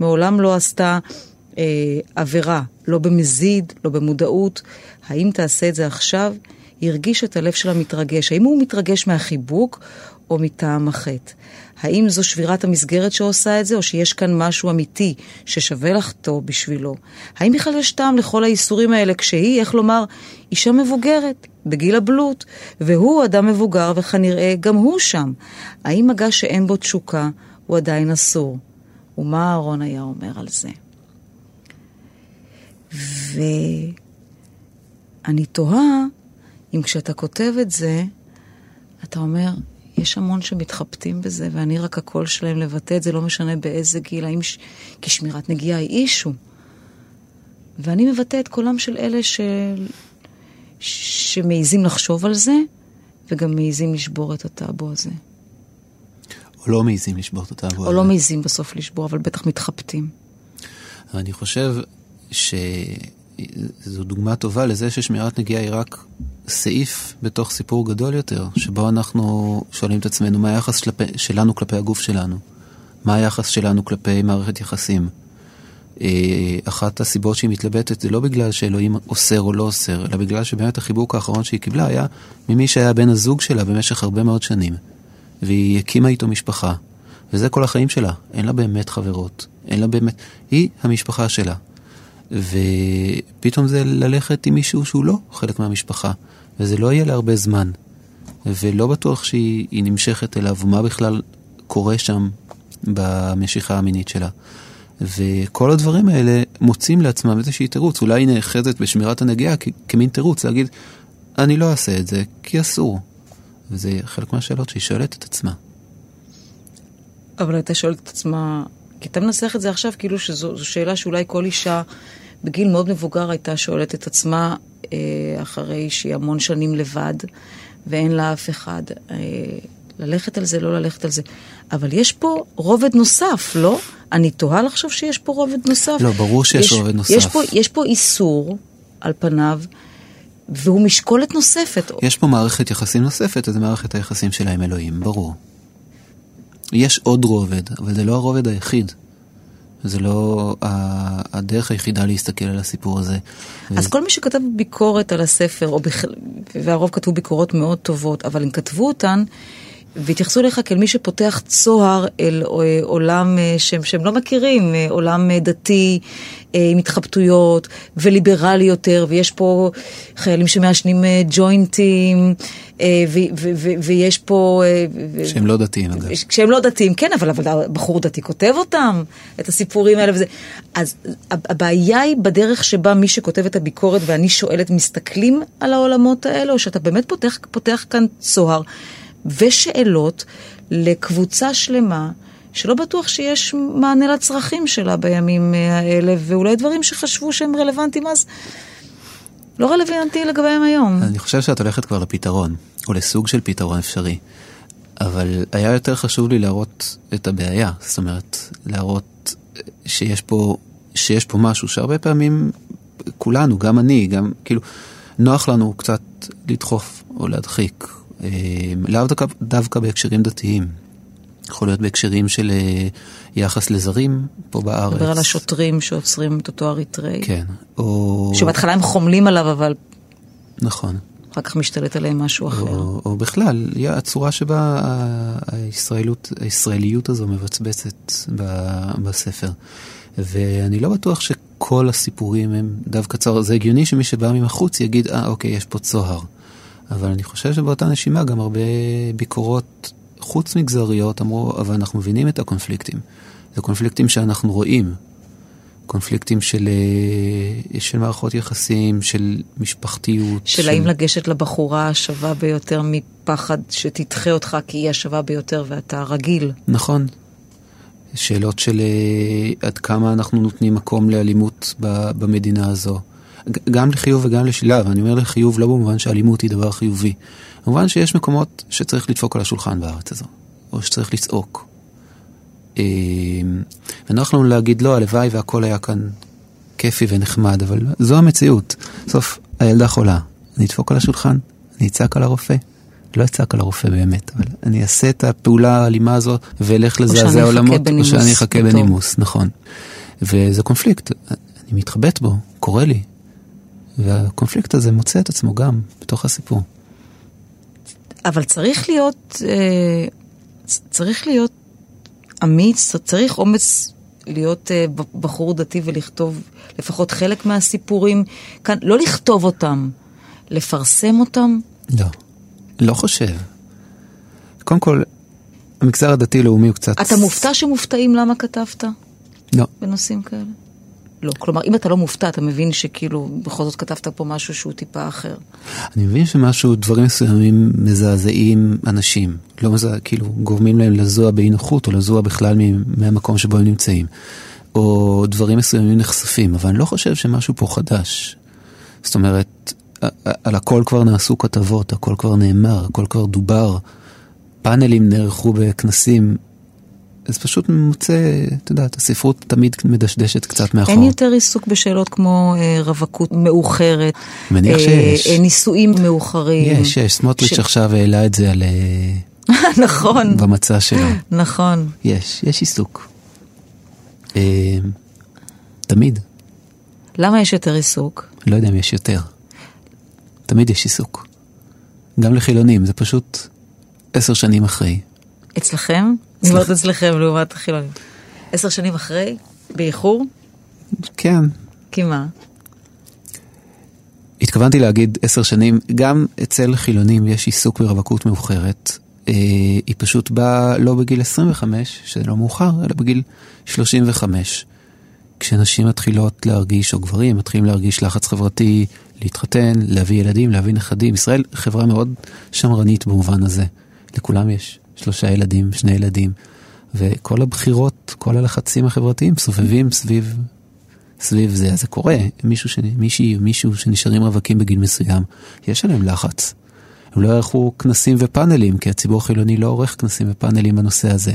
מעולם לא עשתה אה, עבירה, לא במזיד, לא במודעות. האם תעשה את זה עכשיו? היא הרגישה את הלב שלה מתרגש. האם הוא מתרגש מהחיבוק או מטעם החטא? האם זו שבירת המסגרת שעושה את זה, או שיש כאן משהו אמיתי ששווה לחטוא בשבילו? האם בכלל יש טעם לכל האיסורים האלה כשהיא, איך לומר, אישה מבוגרת, בגיל הבלוט, והוא אדם מבוגר וכנראה גם הוא שם? האם מגע שאין בו תשוקה הוא עדיין אסור? ומה אהרון היה אומר על זה? ואני תוהה אם כשאתה כותב את זה, אתה אומר, יש המון שמתחבטים בזה, ואני רק הקול שלהם לבטא את זה, לא משנה באיזה גיל, האם... ש... כי שמירת נגיעה היא אישו. ואני מבטא את קולם של אלה ש... שמעיזים לחשוב על זה, וגם מעיזים לשבור את הטאבו הזה. או לא מעיזים לשבור את הטאבו הזה. או לא מעיזים בסוף לשבור, אבל בטח מתחבטים. אני חושב שזו דוגמה טובה לזה ששמירת נגיעה היא רק סעיף בתוך סיפור גדול יותר, שבו אנחנו שואלים את עצמנו מה היחס שלפי, שלנו כלפי הגוף שלנו, מה היחס שלנו כלפי מערכת יחסים. אה, אחת הסיבות שהיא מתלבטת זה לא בגלל שאלוהים אוסר או לא אוסר, אלא בגלל שבאמת החיבוק האחרון שהיא קיבלה היה ממי שהיה בן הזוג שלה במשך הרבה מאוד שנים. והיא הקימה איתו משפחה, וזה כל החיים שלה. אין לה באמת חברות, אין לה באמת... היא המשפחה שלה. ופתאום זה ללכת עם מישהו שהוא לא חלק מהמשפחה, וזה לא יהיה להרבה זמן. ולא בטוח שהיא נמשכת אליו, מה בכלל קורה שם במשיכה המינית שלה. וכל הדברים האלה מוצאים לעצמם איזושהי תירוץ, אולי היא נאחזת בשמירת הנגיעה כמין תירוץ, להגיד, אני לא אעשה את זה, כי אסור. וזה חלק מהשאלות שהיא שואלת את עצמה. אבל הייתה שואלת את עצמה, כי אתה מנסח את זה עכשיו כאילו שזו שאלה שאולי כל אישה בגיל מאוד מבוגר הייתה שואלת את עצמה, אה, אחרי שהיא המון שנים לבד, ואין לה אף אחד. אה, ללכת על זה, לא ללכת על זה. אבל יש פה רובד נוסף, לא? אני תוהה לחשוב שיש פה רובד נוסף. לא, ברור שיש יש, רובד נוסף. יש פה, יש פה איסור, על פניו, והוא משקולת נוספת. יש פה מערכת יחסים נוספת, אז זה מערכת היחסים שלה עם אלוהים, ברור. יש עוד רובד, אבל זה לא הרובד היחיד. זה לא הדרך היחידה להסתכל על הסיפור הזה. אז ו... כל מי שכתב ביקורת על הספר, בכ... והרוב כתבו ביקורות מאוד טובות, אבל הם כתבו אותן והתייחסו אליך כאל מי שפותח צוהר אל אה, עולם אה, שהם, שהם לא מכירים, אה, עולם דתי עם התחבטויות וליברלי יותר, ויש פה חיילים שמעשנים ג'וינטים, ויש פה... שהם לא דתיים, אגב. שהם לא דתיים, כן, אבל, אבל בחור דתי כותב אותם, את הסיפורים האלה וזה. אז הבעיה היא בדרך שבה מי שכותב את הביקורת ואני שואלת, מסתכלים על העולמות האלה, או שאתה באמת פותח, פותח כאן צוהר. ושאלות לקבוצה שלמה שלא בטוח שיש מענה לצרכים שלה בימים האלה, ואולי דברים שחשבו שהם רלוונטיים אז לא רלוונטי לגביהם היום. אני חושב שאת הולכת כבר לפתרון, או לסוג של פתרון אפשרי. אבל היה יותר חשוב לי להראות את הבעיה, זאת אומרת, להראות שיש פה, שיש פה משהו שהרבה פעמים כולנו, גם אני, גם כאילו, נוח לנו קצת לדחוף או להדחיק. אה, לאו דווקא, דווקא בהקשרים דתיים. יכול להיות בהקשרים של אה, יחס לזרים פה בארץ. מדבר על השוטרים שעוצרים את אותו אריתראי. כן, או... שבהתחלה הם חומלים עליו, אבל נכון. אחר כך משתלט עליהם משהו אחר. או, או בכלל, הצורה שבה הישראלות, הישראליות הזו מבצבצת בספר. ואני לא בטוח שכל הסיפורים הם דווקא צוהר. זה הגיוני שמי שבא מבחוץ יגיד, אה, אוקיי, יש פה צוהר. אבל אני חושב שבאותה נשימה גם הרבה ביקורות חוץ מגזריות אמרו, אבל אנחנו מבינים את הקונפליקטים. זה קונפליקטים שאנחנו רואים. קונפליקטים של, אה, של מערכות יחסים, של משפחתיות. של, של האם לגשת לבחורה השווה ביותר מפחד שתדחה אותך כי היא השווה ביותר ואתה רגיל. נכון. שאלות של אה, עד כמה אנחנו נותנים מקום לאלימות במדינה הזו. גם לחיוב וגם לשלילה, ואני אומר לחיוב לא במובן שאלימות היא דבר חיובי. במובן שיש מקומות שצריך לדפוק על השולחן בארץ הזו, או שצריך לצעוק. אמ, ונוח לנו להגיד לא, הלוואי והכל היה כאן כיפי ונחמד, אבל זו המציאות. בסוף הילדה חולה, אני אדפוק על השולחן, אני אצעק על הרופא. לא אצעק על הרופא באמת, אבל אני אעשה את הפעולה האלימה הזו ואלך לזעזע עולמות, או שאני אחכה בנימוס, נכון. וזה קונפליקט, אני מתחבט בו, קורה לי. והקונפליקט הזה מוצא את עצמו גם בתוך הסיפור. אבל צריך להיות, אה, צריך להיות אמיץ, צריך אומץ להיות אה, בחור דתי ולכתוב לפחות חלק מהסיפורים כאן, לא לכתוב אותם, לפרסם אותם? לא, לא חושב. קודם כל, המגזר הדתי-לאומי הוא קצת... אתה מופתע שמופתעים למה כתבת? לא. בנושאים כאלה? לא. כלומר, אם אתה לא מופתע, אתה מבין שכאילו, בכל זאת כתבת פה משהו שהוא טיפה אחר. אני מבין שמשהו, דברים מסוימים מזעזעים אנשים. לא מזעזע, כאילו, גורמים להם לזוע באי נוחות, או לזוע בכלל מהמקום שבו הם נמצאים. או דברים מסוימים נחשפים, אבל אני לא חושב שמשהו פה חדש. זאת אומרת, על הכל כבר נעשו כתבות, הכל כבר נאמר, הכל כבר דובר. פאנלים נערכו בכנסים אז פשוט מוצא, את יודעת, הספרות תמיד מדשדשת קצת מאחור. אין יותר עיסוק בשאלות כמו אה, רווקות מאוחרת. מניח אה, שיש. אה, נישואים מאוחרים. יש, יש. סמוטריץ' ש... עכשיו העלה את זה על... אה, נכון. במצע שלו. נכון. יש, יש עיסוק. אה, תמיד. למה יש יותר עיסוק? לא יודע אם יש יותר. תמיד יש עיסוק. גם לחילונים, זה פשוט עשר שנים אחרי. אצלכם? אומרת אצלכם לעומת החילונים. עשר שנים אחרי? באיחור? כן. כי מה? התכוונתי להגיד עשר שנים, גם אצל חילונים יש עיסוק ברווקות מאוחרת. אה, היא פשוט באה לא בגיל 25, שזה לא מאוחר, אלא בגיל 35. כשנשים מתחילות להרגיש, או גברים מתחילים להרגיש לחץ חברתי, להתחתן, להביא ילדים, להביא נכדים. ישראל חברה מאוד שמרנית במובן הזה. לכולם יש שלושה ילדים, שני ילדים, וכל הבחירות, כל הלחצים החברתיים סובבים סביב, סביב זה. אז זה קורה, מישהו, ש... מישהי או מישהו שנשארים רווקים בגיל מסוים, יש עליהם לחץ. הם לא יערכו כנסים ופאנלים, כי הציבור החילוני לא עורך כנסים ופאנלים בנושא הזה.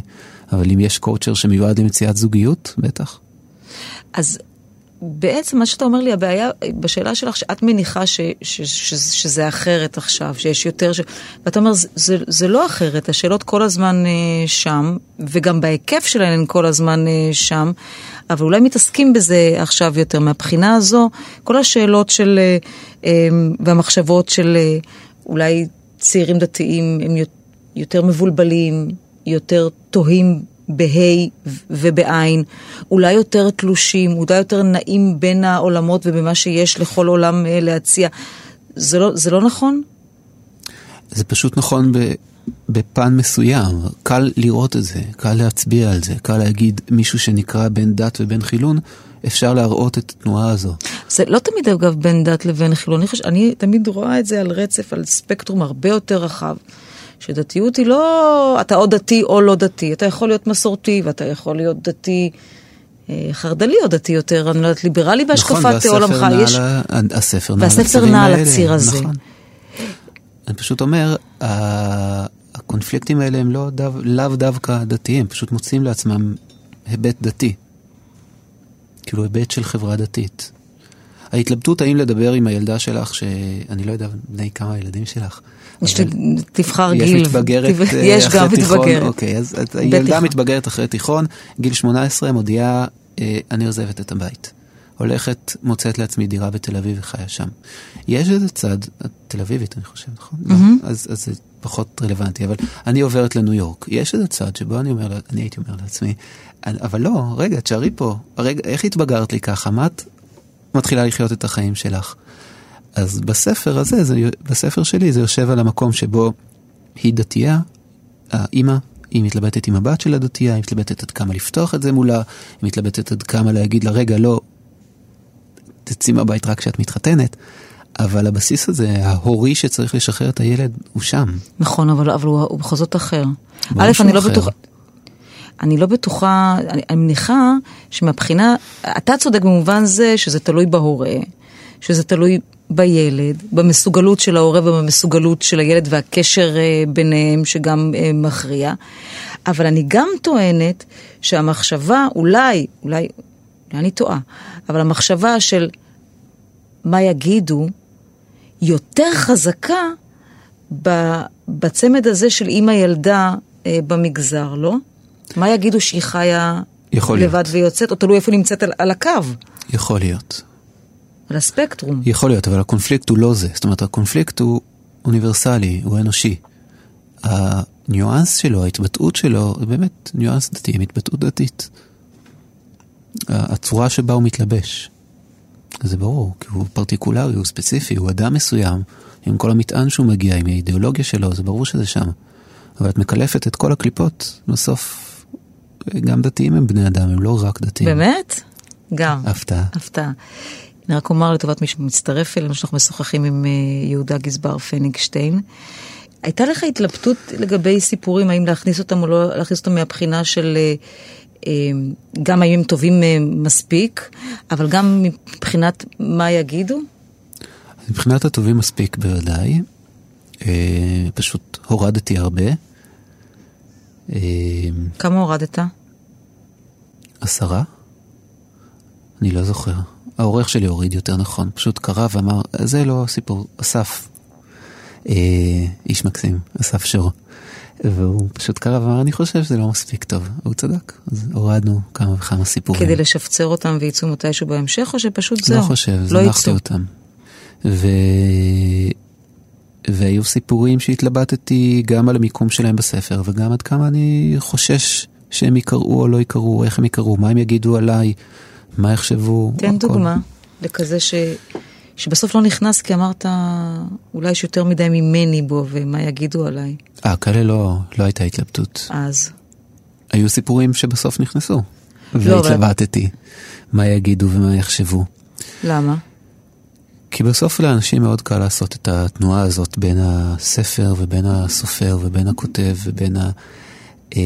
אבל אם יש קואוצ'ר שמיועד למציאת זוגיות, בטח. אז בעצם מה שאתה אומר לי, הבעיה בשאלה שלך, שאת מניחה ש, ש, ש, שזה אחרת עכשיו, שיש יותר, ש... ואתה אומר, זה, זה, לא אחרת, השאלות כל הזמן אה, שם, וגם בהיקף שלהן הן כל הזמן אה, שם, אבל אולי מתעסקים בזה עכשיו יותר. מהבחינה הזו, כל השאלות של, אה, אה, והמחשבות של אה, אולי צעירים דתיים הם יותר מבולבלים, יותר תוהים בה' ובעין, אולי יותר תלושים, אולי יותר נעים בין העולמות ובמה שיש לכל עולם אה, להציע. זה לא, זה לא נכון? זה פשוט נכון ב, בפן מסוים. קל לראות את זה, קל להצביע על זה, קל להגיד מישהו שנקרא בין דת ובין חילון, אפשר להראות את התנועה הזו. זה לא תמיד אגב בין דת לבין חילון, אני, חושב, אני תמיד רואה את זה על רצף, על ספקטרום הרבה יותר רחב. שדתיות היא לא, אתה או דתי או לא דתי, אתה יכול להיות מסורתי ואתה יכול להיות דתי. אה, חרד"לי או דתי יותר, אני לא יודעת, ליברלי בהשקפת נכון, עולמך. יש... הספר נע והספר נע על הציר הזה. נכון. אני פשוט אומר, הקונפליקטים האלה הם לא דו, לאו דווקא דתיים, פשוט מוצאים לעצמם היבט דתי. כאילו היבט של חברה דתית. ההתלבטות האם לדבר עם הילדה שלך, שאני לא יודע בני כמה הילדים שלך. יש תבחר יש גיל. מתבגרת תב- אה, יש אחרי גם תיכון, מתבגרת. אוקיי, אז את- הילדה. מתבגרת אחרי תיכון, גיל 18, מודיעה, אה, אני עוזבת את הבית. הולכת, מוצאת לעצמי דירה בתל אביב וחיה שם. יש איזה צד, תל אביבית אני חושב, נכון? לא, אז, אז זה פחות רלוונטי, אבל אני עוברת לניו יורק. יש איזה צד שבו אני אומר, אני הייתי אומר לעצמי, "אני- אבל לא, רגע, תשארי פה, רגע, איך התבגרת לי ככה? מה את מתחילה לחיות את החיים שלך? אז בספר הזה, זה, בספר שלי, זה יושב על המקום שבו היא דתייה, האימא, היא מתלבטת עם הבת של הדתייה, היא מתלבטת עד כמה לפתוח את זה מולה, היא מתלבטת עד כמה להגיד לה, רגע, לא, תצאי מהבית רק כשאת מתחתנת, אבל הבסיס הזה, ההורי שצריך לשחרר את הילד, הוא שם. נכון, אבל, אבל הוא, הוא בכל זאת אחר. א', אני לא אחר. בטוחה... אני לא בטוחה, אני, אני מניחה שמבחינה, אתה צודק במובן זה שזה תלוי בהורה, שזה תלוי בילד, במסוגלות של ההורה ובמסוגלות של הילד והקשר אה, ביניהם שגם אה, מכריע. אבל אני גם טוענת שהמחשבה, אולי, אולי, אולי אני טועה, אבל המחשבה של מה יגידו, יותר חזקה בצמד הזה של אימא ילדה אה, במגזר, לא? מה יגידו שהיא חיה יכול להיות. לבד ויוצאת, או תלוי איפה נמצאת על, על הקו, יכול להיות. על הספקטרום. יכול להיות, אבל הקונפליקט הוא לא זה. זאת אומרת, הקונפליקט הוא אוניברסלי, הוא אנושי. הניואנס שלו, ההתבטאות שלו, זה באמת ניואנס דתי, עם התבטאות דתית. הצורה שבה הוא מתלבש. זה ברור, כי הוא פרטיקולרי, הוא ספציפי, הוא אדם מסוים, עם כל המטען שהוא מגיע, עם האידיאולוגיה שלו, זה ברור שזה שם. אבל את מקלפת את כל הקליפות, בסוף, גם דתיים הם בני אדם, הם לא רק דתיים. באמת? גם. הפתעה. הפתעה. אני רק אומר לטובת מי שמצטרף אלינו, שאנחנו משוחחים עם אה, יהודה גזבר פניגשטיין. הייתה לך התלבטות לגבי סיפורים, האם להכניס אותם או לא להכניס אותם מהבחינה של אה, אה, גם האם הם טובים מספיק, אבל גם מבחינת מה יגידו? מבחינת הטובים מספיק בוודאי. פשוט הורדתי הרבה. אה, כמה הורדת? עשרה? אני לא זוכר. העורך שלי הוריד יותר נכון. פשוט קרא ואמר, זה לא הסיפור, אסף. אה, איש מקסים, אסף שור. והוא פשוט קרא ואמר, אני חושב שזה לא מספיק טוב. והוא צדק. אז הורדנו כמה וכמה סיפורים. כדי לשפצר אותם ויצאו מתישהו בהמשך, או שפשוט לא זהו? חושב, לא זנחתי יצאו? אותם. ו... והיו סיפורים שהתלבטתי גם על המיקום שלהם בספר, וגם עד כמה אני חושש שהם יקראו או לא יקראו, איך הם יקראו, מה הם יגידו עליי, מה יחשבו. תן הכל. דוגמה לכזה ש... שבסוף לא נכנס כי אמרת, אולי יש יותר מדי ממני בו ומה יגידו עליי. אה, כאלה לא, לא הייתה התלבטות. אז. היו סיפורים שבסוף נכנסו. לא, אבל- והתלבטתי, מה יגידו ומה יחשבו. למה? כי בסוף לאנשים מאוד קל לעשות את התנועה הזאת בין הספר ובין הסופר ובין הכותב ובין ה... אה,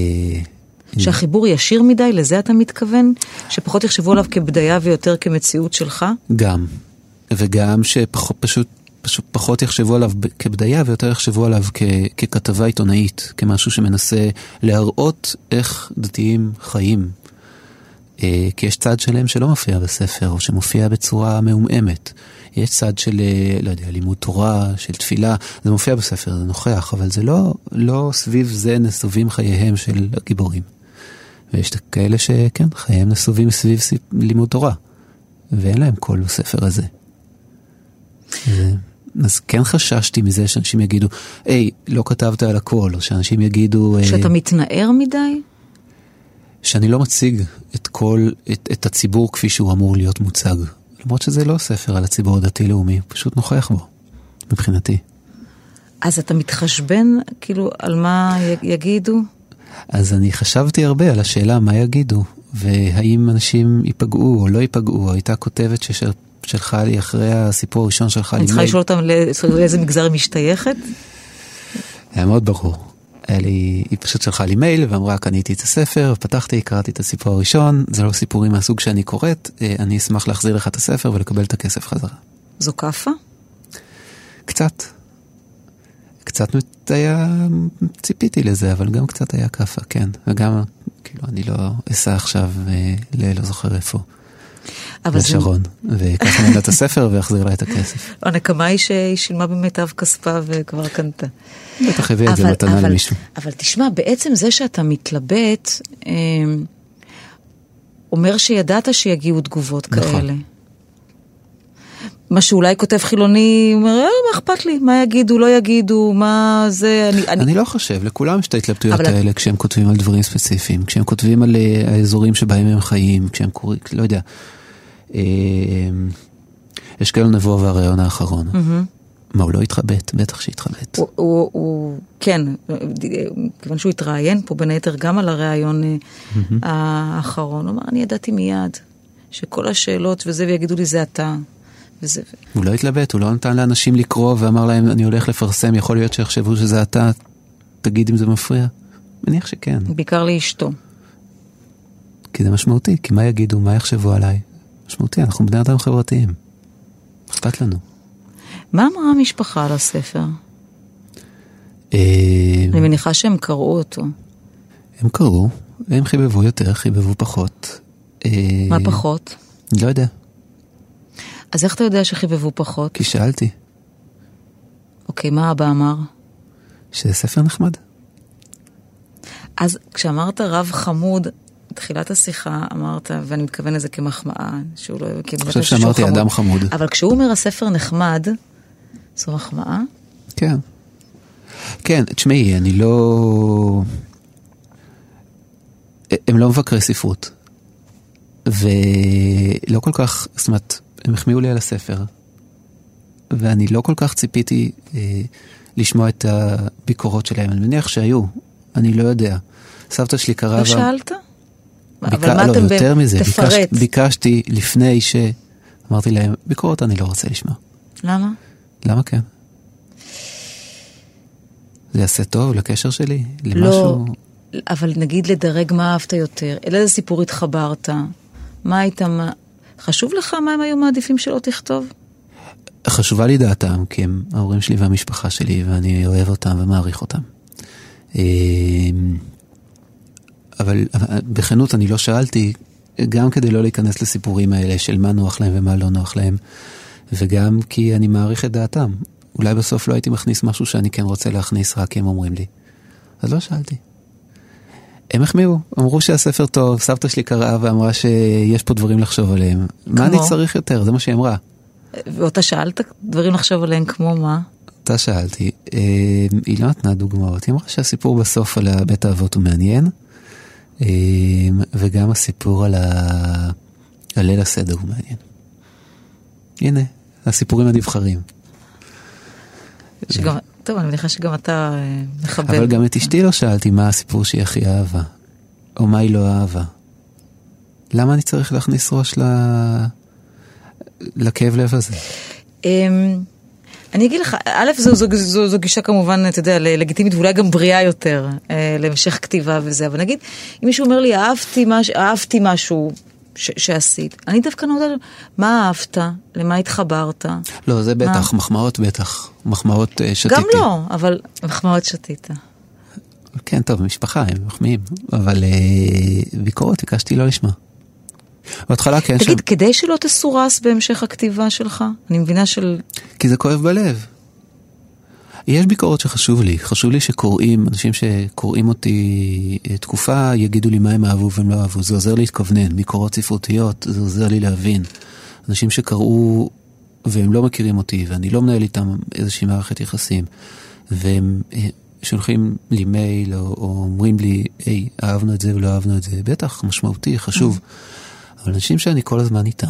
שהחיבור ישיר מדי, לזה אתה מתכוון? שפחות יחשבו עליו כבדיה ויותר כמציאות שלך? גם. וגם שפחות פשוט, פשוט פחות יחשבו עליו כבדיה ויותר יחשבו עליו כ, ככתבה עיתונאית, כמשהו שמנסה להראות איך דתיים חיים. אה, כי יש צד שלם שלא מופיע בספר, או שמופיע בצורה מעומעמת. יש צד של, אה, לא יודע, לימוד תורה, של תפילה, זה מופיע בספר, זה נוכח, אבל זה לא, לא סביב זה נסובים חייהם של הגיבורים. ויש כאלה שכן, חייהם נסובים סביב סיפ- לימוד תורה, ואין להם קול בספר הזה. אז כן חששתי מזה שאנשים יגידו, היי, לא כתבת על הכל, או שאנשים יגידו... אה, שאתה מתנער מדי? שאני לא מציג את כל, את, את הציבור כפי שהוא אמור להיות מוצג. למרות שזה לא ספר על הציבור הדתי-לאומי, הוא פשוט נוכח בו, מבחינתי. אז אתה מתחשבן, כאילו, על מה יגידו? אז אני חשבתי הרבה על השאלה מה יגידו, והאם אנשים ייפגעו או לא ייפגעו. הייתה כותבת ששלחה לי אחרי הסיפור הראשון שלחה לי אני צריכה. לשאול אותם לא- לאיזה מגזר היא משתייכת? היה מאוד ברור. היה לי, היא פשוט שלחה לי מייל ואמרה, קניתי את הספר, פתחתי, קראתי את הסיפור הראשון, זה לא סיפורים מהסוג שאני קוראת, אה, אני אשמח להחזיר לך את הספר ולקבל את הכסף חזרה. זו כאפה? קצת. קצת היה, ציפיתי לזה, אבל גם קצת היה כאפה, כן. וגם, כאילו, אני לא אסע עכשיו אה, ללא זוכר איפה. אבל זה... לשרון, ויקח ממנה את הספר ויחזיר לה את הכסף. הנקמה היא שהיא שילמה במיטב כספה וכבר קנתה. בטח הביא את זה מתנה למישהו. אבל תשמע, בעצם זה שאתה מתלבט, אה, אומר שידעת שיגיעו תגובות נכון. כאלה. מה שאולי כותב חילוני, הוא אומר, אה, מה אכפת לי, מה יגידו, לא יגידו, מה זה, אני... אני... אני לא חושב, לכולם יש את ההתלבטויות אבל- האלה כשהם כותבים על דברים ספציפיים, כשהם כותבים על אה, האזורים שבהם הם חיים, כשהם קוראים, לא יודע. אה, אשכול נבו והרעיון האחרון. מה, הוא לא התחבט? בטח שהתחבט. הוא, הוא, הוא, כן, כיוון שהוא התראיין פה בין היתר גם על הריאיון אה, האחרון, הוא אמר, אני ידעתי מיד שכל השאלות וזה, ויגידו לי, זה אתה. וזה, הוא לא התלבט, הוא לא נתן לאנשים לקרוא ואמר להם, אני הולך לפרסם, יכול להיות שיחשבו שזה אתה, תגיד אם זה מפריע. מניח שכן, בעיקר לאשתו. כי זה משמעותי, כי מה יגידו, מה יחשבו עליי? משמעותי, אנחנו בני אדם חברתיים. אכפת לנו. מה אמרה המשפחה על הספר? אה, אני מניחה שהם קראו אותו. הם קראו, הם חיבבו יותר, חיבבו פחות. אה, מה פחות? לא יודע, אז איך אתה יודע שחיבבו פחות? כי שאלתי, אוקיי, מה אבא אמר? שזה ספר נחמד. אז כשאמרת רב חמוד, בתחילת השיחה אמרת, ואני מתכוון לזה כמחמאה, שהוא לא... אני חושב שאמרתי. אדם חמוד. אבל כשהוא אומר הספר נחמד, זו מחמאה? כן. כן, תשמעי, אני לא... הם לא מבקרי ספרות. ולא כל כך, זאת אומרת, הם החמיאו לי על הספר. ואני לא כל כך ציפיתי אה, לשמוע את הביקורות שלהם. אני מניח שהיו, אני לא יודע. סבתא שלי קראה... לא שאלת? אבל מה לא, אתם... ב- יותר מזה, תפרט. ביקש... ביקשתי לפני ש... אמרתי להם, ביקורת אני לא רוצה לשמוע. למה? למה כן? זה יעשה טוב לקשר שלי? לא, למשהו? אבל נגיד לדרג מה אהבת יותר, אל איזה סיפור התחברת, מה היית, מה... חשוב לך מה הם היו מעדיפים שלא תכתוב? חשובה לי דעתם, כי הם ההורים שלי והמשפחה שלי, ואני אוהב אותם ומעריך אותם. אבל בכנות אני לא שאלתי, גם כדי לא להיכנס לסיפורים האלה של מה נוח להם ומה לא נוח להם, וגם כי אני מעריך את דעתם. אולי בסוף לא הייתי מכניס משהו שאני כן רוצה להכניס רק כי הם אומרים לי. אז לא שאלתי. הם החמיאו, אמרו שהספר טוב, סבתא שלי קראה ואמרה שיש פה דברים לחשוב עליהם. מה אני כמו? צריך יותר? זה מה שהיא אמרה. ואותה שאלת דברים לחשוב עליהם כמו מה? אותה שאלתי, אה, היא לא נתנה דוגמאות, היא אמרה שהסיפור בסוף על בית האבות הוא מעניין, וגם הסיפור על, ה... על ליל הסדר הוא מעניין. הנה, הסיפורים הנבחרים. שגם, טוב, אני מניחה שגם אתה אה, מכבד. אבל גם את אשתי לא שאלתי מה הסיפור שהיא הכי אהבה, או מה היא לא אהבה. למה אני צריך להכניס ראש ל... לכאב לב הזה? אני אגיד לך, א', זו, זו, זו, זו גישה כמובן, אתה יודע, לגיטימית ואולי גם בריאה יותר אה, להמשך כתיבה וזה, אבל נגיד, אם מישהו אומר לי, אהבתי, מש, אהבתי משהו ש, שעשית, אני דווקא נותנת, מה אהבת? למה התחברת? לא, זה בטח, מחמאות בטח, מחמאות אה, שתיתי. גם לא, אבל מחמאות שתית. כן, טוב, משפחה, הם מחמיאים, אבל אה, ביקורת ביקשתי לא לשמוע. בהתחלה כן, תגיד, שם, כדי שלא תסורס בהמשך הכתיבה שלך, אני מבינה של... כי זה כואב בלב. יש ביקורת שחשוב לי, חשוב לי שקוראים, אנשים שקוראים אותי אה, תקופה, יגידו לי מה הם אהבו והם לא אהבו, זה עוזר לי להתכוונן, ביקורות ספרותיות, זה עוזר לי להבין. אנשים שקראו והם לא מכירים אותי, ואני לא מנהל איתם איזושהי מערכת יחסים, והם אה, שולחים לי מייל או, או אומרים לי, היי, אהבנו את זה ולא אהבנו את זה, בטח, משמעותי, חשוב. אבל אנשים שאני כל הזמן איתם,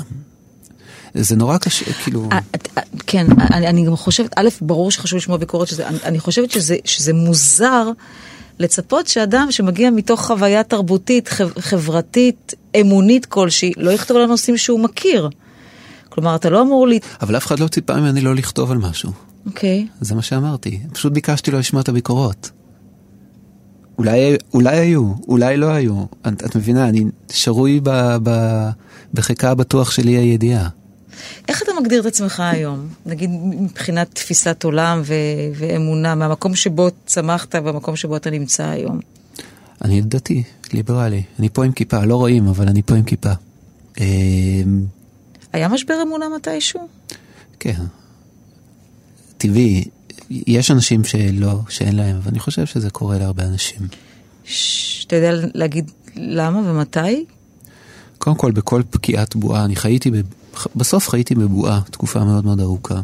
זה נורא קשה, כאילו... אה, אה, כן, אני, אני גם חושבת, א', ברור שחשוב לשמוע ביקורת, שזה, אני, אני חושבת שזה, שזה מוזר לצפות שאדם שמגיע מתוך חוויה תרבותית, חב, חברתית, אמונית כלשהי, לא יכתוב על הנושאים שהוא מכיר. כלומר, אתה לא אמור לי... אבל אף אחד לא ציפה ממני לא לכתוב על משהו. אוקיי. זה מה שאמרתי. פשוט ביקשתי לא לשמוע את הביקורות. אולי, אולי היו, אולי לא היו. את, את מבינה, אני שרוי ב, ב, בחיקה הבטוח שלי הידיעה. איך אתה מגדיר את עצמך היום? נגיד מבחינת תפיסת עולם ו- ואמונה, מהמקום שבו צמחת והמקום שבו אתה נמצא היום. אני דתי, ליברלי. אני פה עם כיפה, לא רואים, אבל אני פה עם כיפה. אה, היה משבר אמונה מתישהו? כן. טבעי, יש אנשים שלא, שאין להם, ואני חושב שזה קורה להרבה אנשים. אתה יודע להגיד למה ומתי? קודם כל, בכל פקיעת בועה, אני חייתי. בסוף חייתי בבועה תקופה מאוד מאוד ארוכה.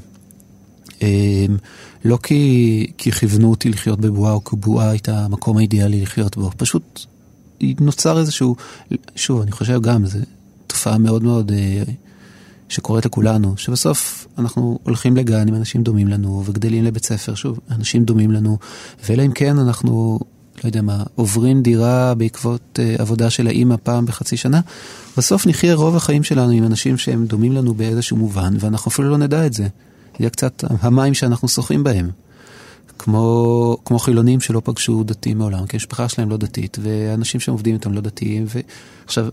אמ, לא כי, כי כיוונו אותי לחיות בבועה, או כי בועה הייתה המקום האידיאלי לחיות בו, פשוט נוצר איזשהו, שוב, אני חושב גם, זו תופעה מאוד מאוד אה, שקורית לכולנו, שבסוף אנחנו הולכים לגן עם אנשים דומים לנו, וגדלים לבית ספר, שוב, אנשים דומים לנו, ואלא אם כן אנחנו, לא יודע מה, עוברים דירה בעקבות אה, עבודה של האימא פעם בחצי שנה, בסוף נחיה רוב החיים שלנו עם אנשים שהם דומים לנו באיזשהו מובן, ואנחנו אפילו לא נדע את זה. יהיה קצת המים שאנחנו שוחים בהם. כמו, כמו חילונים שלא פגשו דתיים מעולם, כי המשפחה שלהם לא דתית, ואנשים שעובדים איתם לא דתיים, ועכשיו,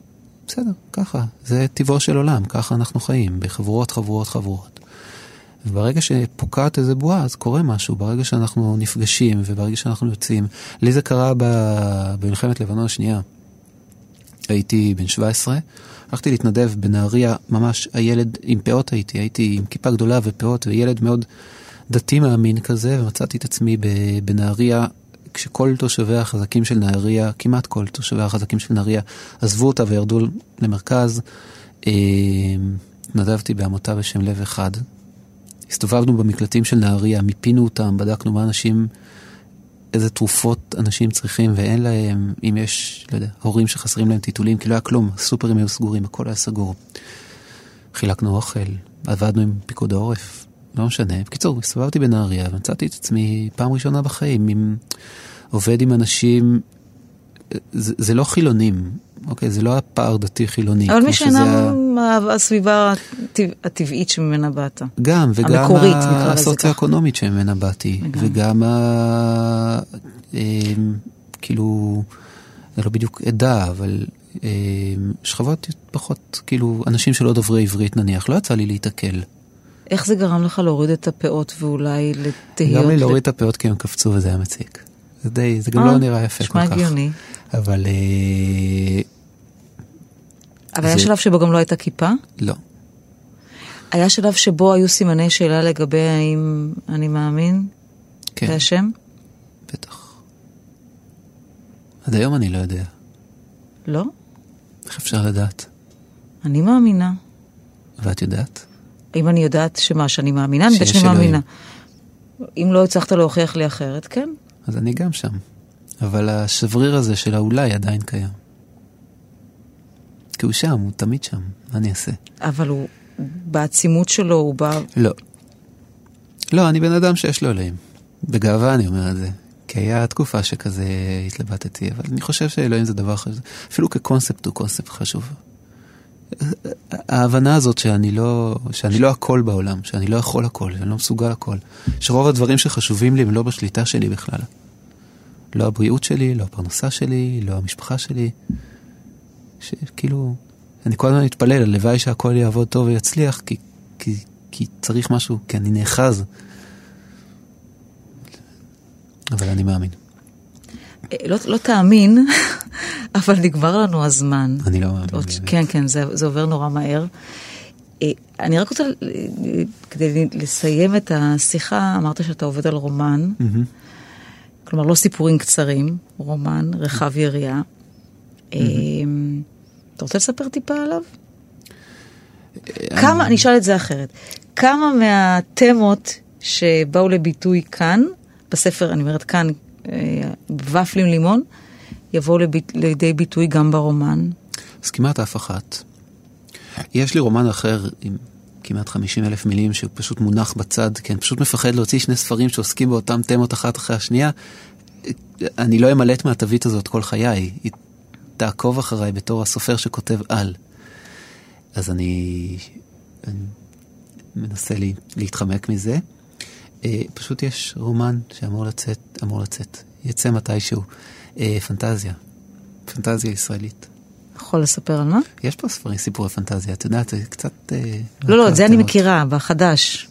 בסדר, ככה, זה טבעו של עולם, ככה אנחנו חיים, בחבורות, חבורות, חבורות. וברגע שפוקעת איזה בועה, אז קורה משהו, ברגע שאנחנו נפגשים, וברגע שאנחנו יוצאים. לי זה קרה ב... במלחמת לבנון השנייה. הייתי בן 17, הלכתי להתנדב בנהריה, ממש הילד עם פאות הייתי, הייתי עם כיפה גדולה ופאות, וילד מאוד דתי מאמין כזה, ומצאתי את עצמי בנהריה, כשכל תושבי החזקים של נהריה, כמעט כל תושבי החזקים של נהריה, עזבו אותה וירדו למרכז. התנדבתי בעמותה בשם לב אחד. הסתובבנו במקלטים של נהריה, מיפינו אותם, בדקנו מה אנשים... איזה תרופות אנשים צריכים ואין להם, אם יש, לא יודע, הורים שחסרים להם טיטולים, כי לא היה כלום, הסופרים היו סגורים, הכל היה סגור. חילקנו אוכל, עבדנו עם פיקוד העורף, לא משנה. בקיצור, הסתובבתי בנהריה ומצאתי את עצמי פעם ראשונה בחיים, עם, עובד עם אנשים, זה, זה לא חילונים, אוקיי? זה לא הפער דתי חילוני. אבל מי שאינם הסביבה הטבעית שממנה באת. גם, וגם המקורית, הסוציו-אקונומית שממנה באתי. וגם ה... כאילו, זה לא בדיוק עדה, אבל שכבות פחות, כאילו, אנשים שלא דוברי עברית נניח, לא יצא לי להיתקל. איך זה גרם לך להוריד את הפאות ואולי לתהיות? גרם לי להוריד את הפאות כי הם קפצו וזה היה מציק. זה די, זה גם לא נראה יפה כל כך. נשמע הגיוני. אבל... אבל היה שלב שבו גם לא הייתה כיפה? לא. היה שלב שבו היו סימני שאלה לגבי האם אני מאמין? כן. בהשם? בטח. עד היום אני לא יודע. לא? איך אפשר לדעת? אני מאמינה. ואת יודעת? אם אני יודעת שמה, שאני מאמינה, אני יודעת שאני מאמינה. אם לא הצלחת להוכיח לי אחרת, כן. אז אני גם שם. אבל השבריר הזה של האולי עדיין קיים. כי הוא שם, הוא תמיד שם, מה אני אעשה? אבל הוא, בעצימות שלו, הוא בא... לא. לא, אני בן אדם שיש לו אלוהים. בגאווה אני אומר את זה. כי היה תקופה שכזה התלבטתי, אבל אני חושב שאלוהים זה דבר חשוב. אפילו כקונספט הוא קונספט חשוב. ההבנה הזאת שאני לא, שאני לא הכל בעולם, שאני לא יכול הכל, שאני לא מסוגל הכל. שרוב הדברים שחשובים לי הם לא בשליטה שלי בכלל. לא הבריאות שלי, לא הפרנסה שלי, לא המשפחה שלי. שכאילו, אני כל הזמן מתפלל, הלוואי שהכל יעבוד טוב ויצליח, כי, כי, כי צריך משהו, כי אני נאחז. אבל אני מאמין. לא, לא תאמין, אבל נגמר לנו הזמן. אני לא מאמין. כן, כן, זה, זה עובר נורא מהר. אני רק רוצה, כדי לסיים את השיחה, אמרת שאתה עובד על רומן. Mm-hmm. כלומר, לא סיפורים קצרים, רומן רחב יריעה. Mm-hmm. אתה רוצה לספר טיפה עליו? כמה, אני אשאל את זה אחרת, כמה מהתמות שבאו לביטוי כאן, בספר, אני אומרת כאן, ופלים לימון, יבואו לידי ביטוי גם ברומן? אז כמעט אף אחת. יש לי רומן אחר עם כמעט 50 אלף מילים שהוא פשוט מונח בצד, כי אני פשוט מפחד להוציא שני ספרים שעוסקים באותם תמות אחת אחרי השנייה. אני לא אמלט מהתווית הזאת כל חיי, היא תעקוב אחריי בתור הסופר שכותב על. אז אני, אני מנסה לי, להתחמק מזה. פשוט יש רומן שאמור לצאת, אמור לצאת, יצא מתישהו. פנטזיה, פנטזיה ישראלית. יכול לספר על מה? יש פה ספרים, סיפורי פנטזיה, את יודעת, זה קצת... לא, לא, את זה אני מכירה, בחדש.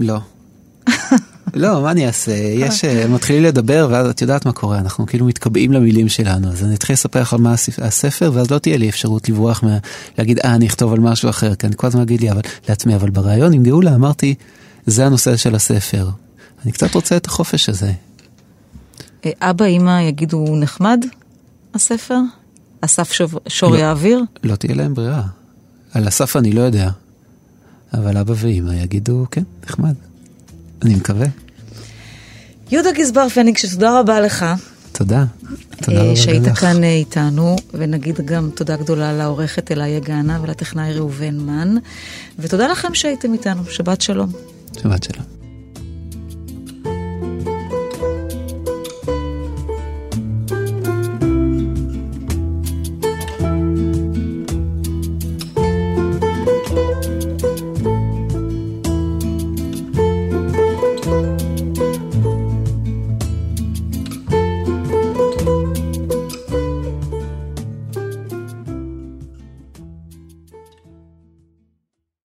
לא. לא, מה אני אעשה? יש, אה, מתחילים לדבר, ואז את יודעת מה קורה, אנחנו כאילו מתקבעים למילים שלנו, אז אני אתחיל לספר לך על מה הספ- הספר, ואז לא תהיה לי אפשרות לברוח, מה, להגיד, אה, אני אכתוב על משהו אחר, כי אני כל הזמן אגיד לי, אבל, לעצמי, אבל בריאיון עם גאולה אמרתי, זה הנושא של הספר. אני קצת רוצה את החופש הזה. אה, אבא, אמא יגידו נחמד, הספר? אסף שוב- שור לא. יעביר? לא תהיה להם ברירה. על הסף אני לא יודע, אבל אבא ואמא יגידו, כן, נחמד. אני מקווה. יהודה גזבר פניקס, תודה רבה לך. תודה. תודה אה, רבה שהיית לך. כאן אה, איתנו, ונגיד גם תודה גדולה לעורכת אליה גאנה ולטכנאי ראובן מן, ותודה לכם שהייתם איתנו, שבת שלום. שבת שלום.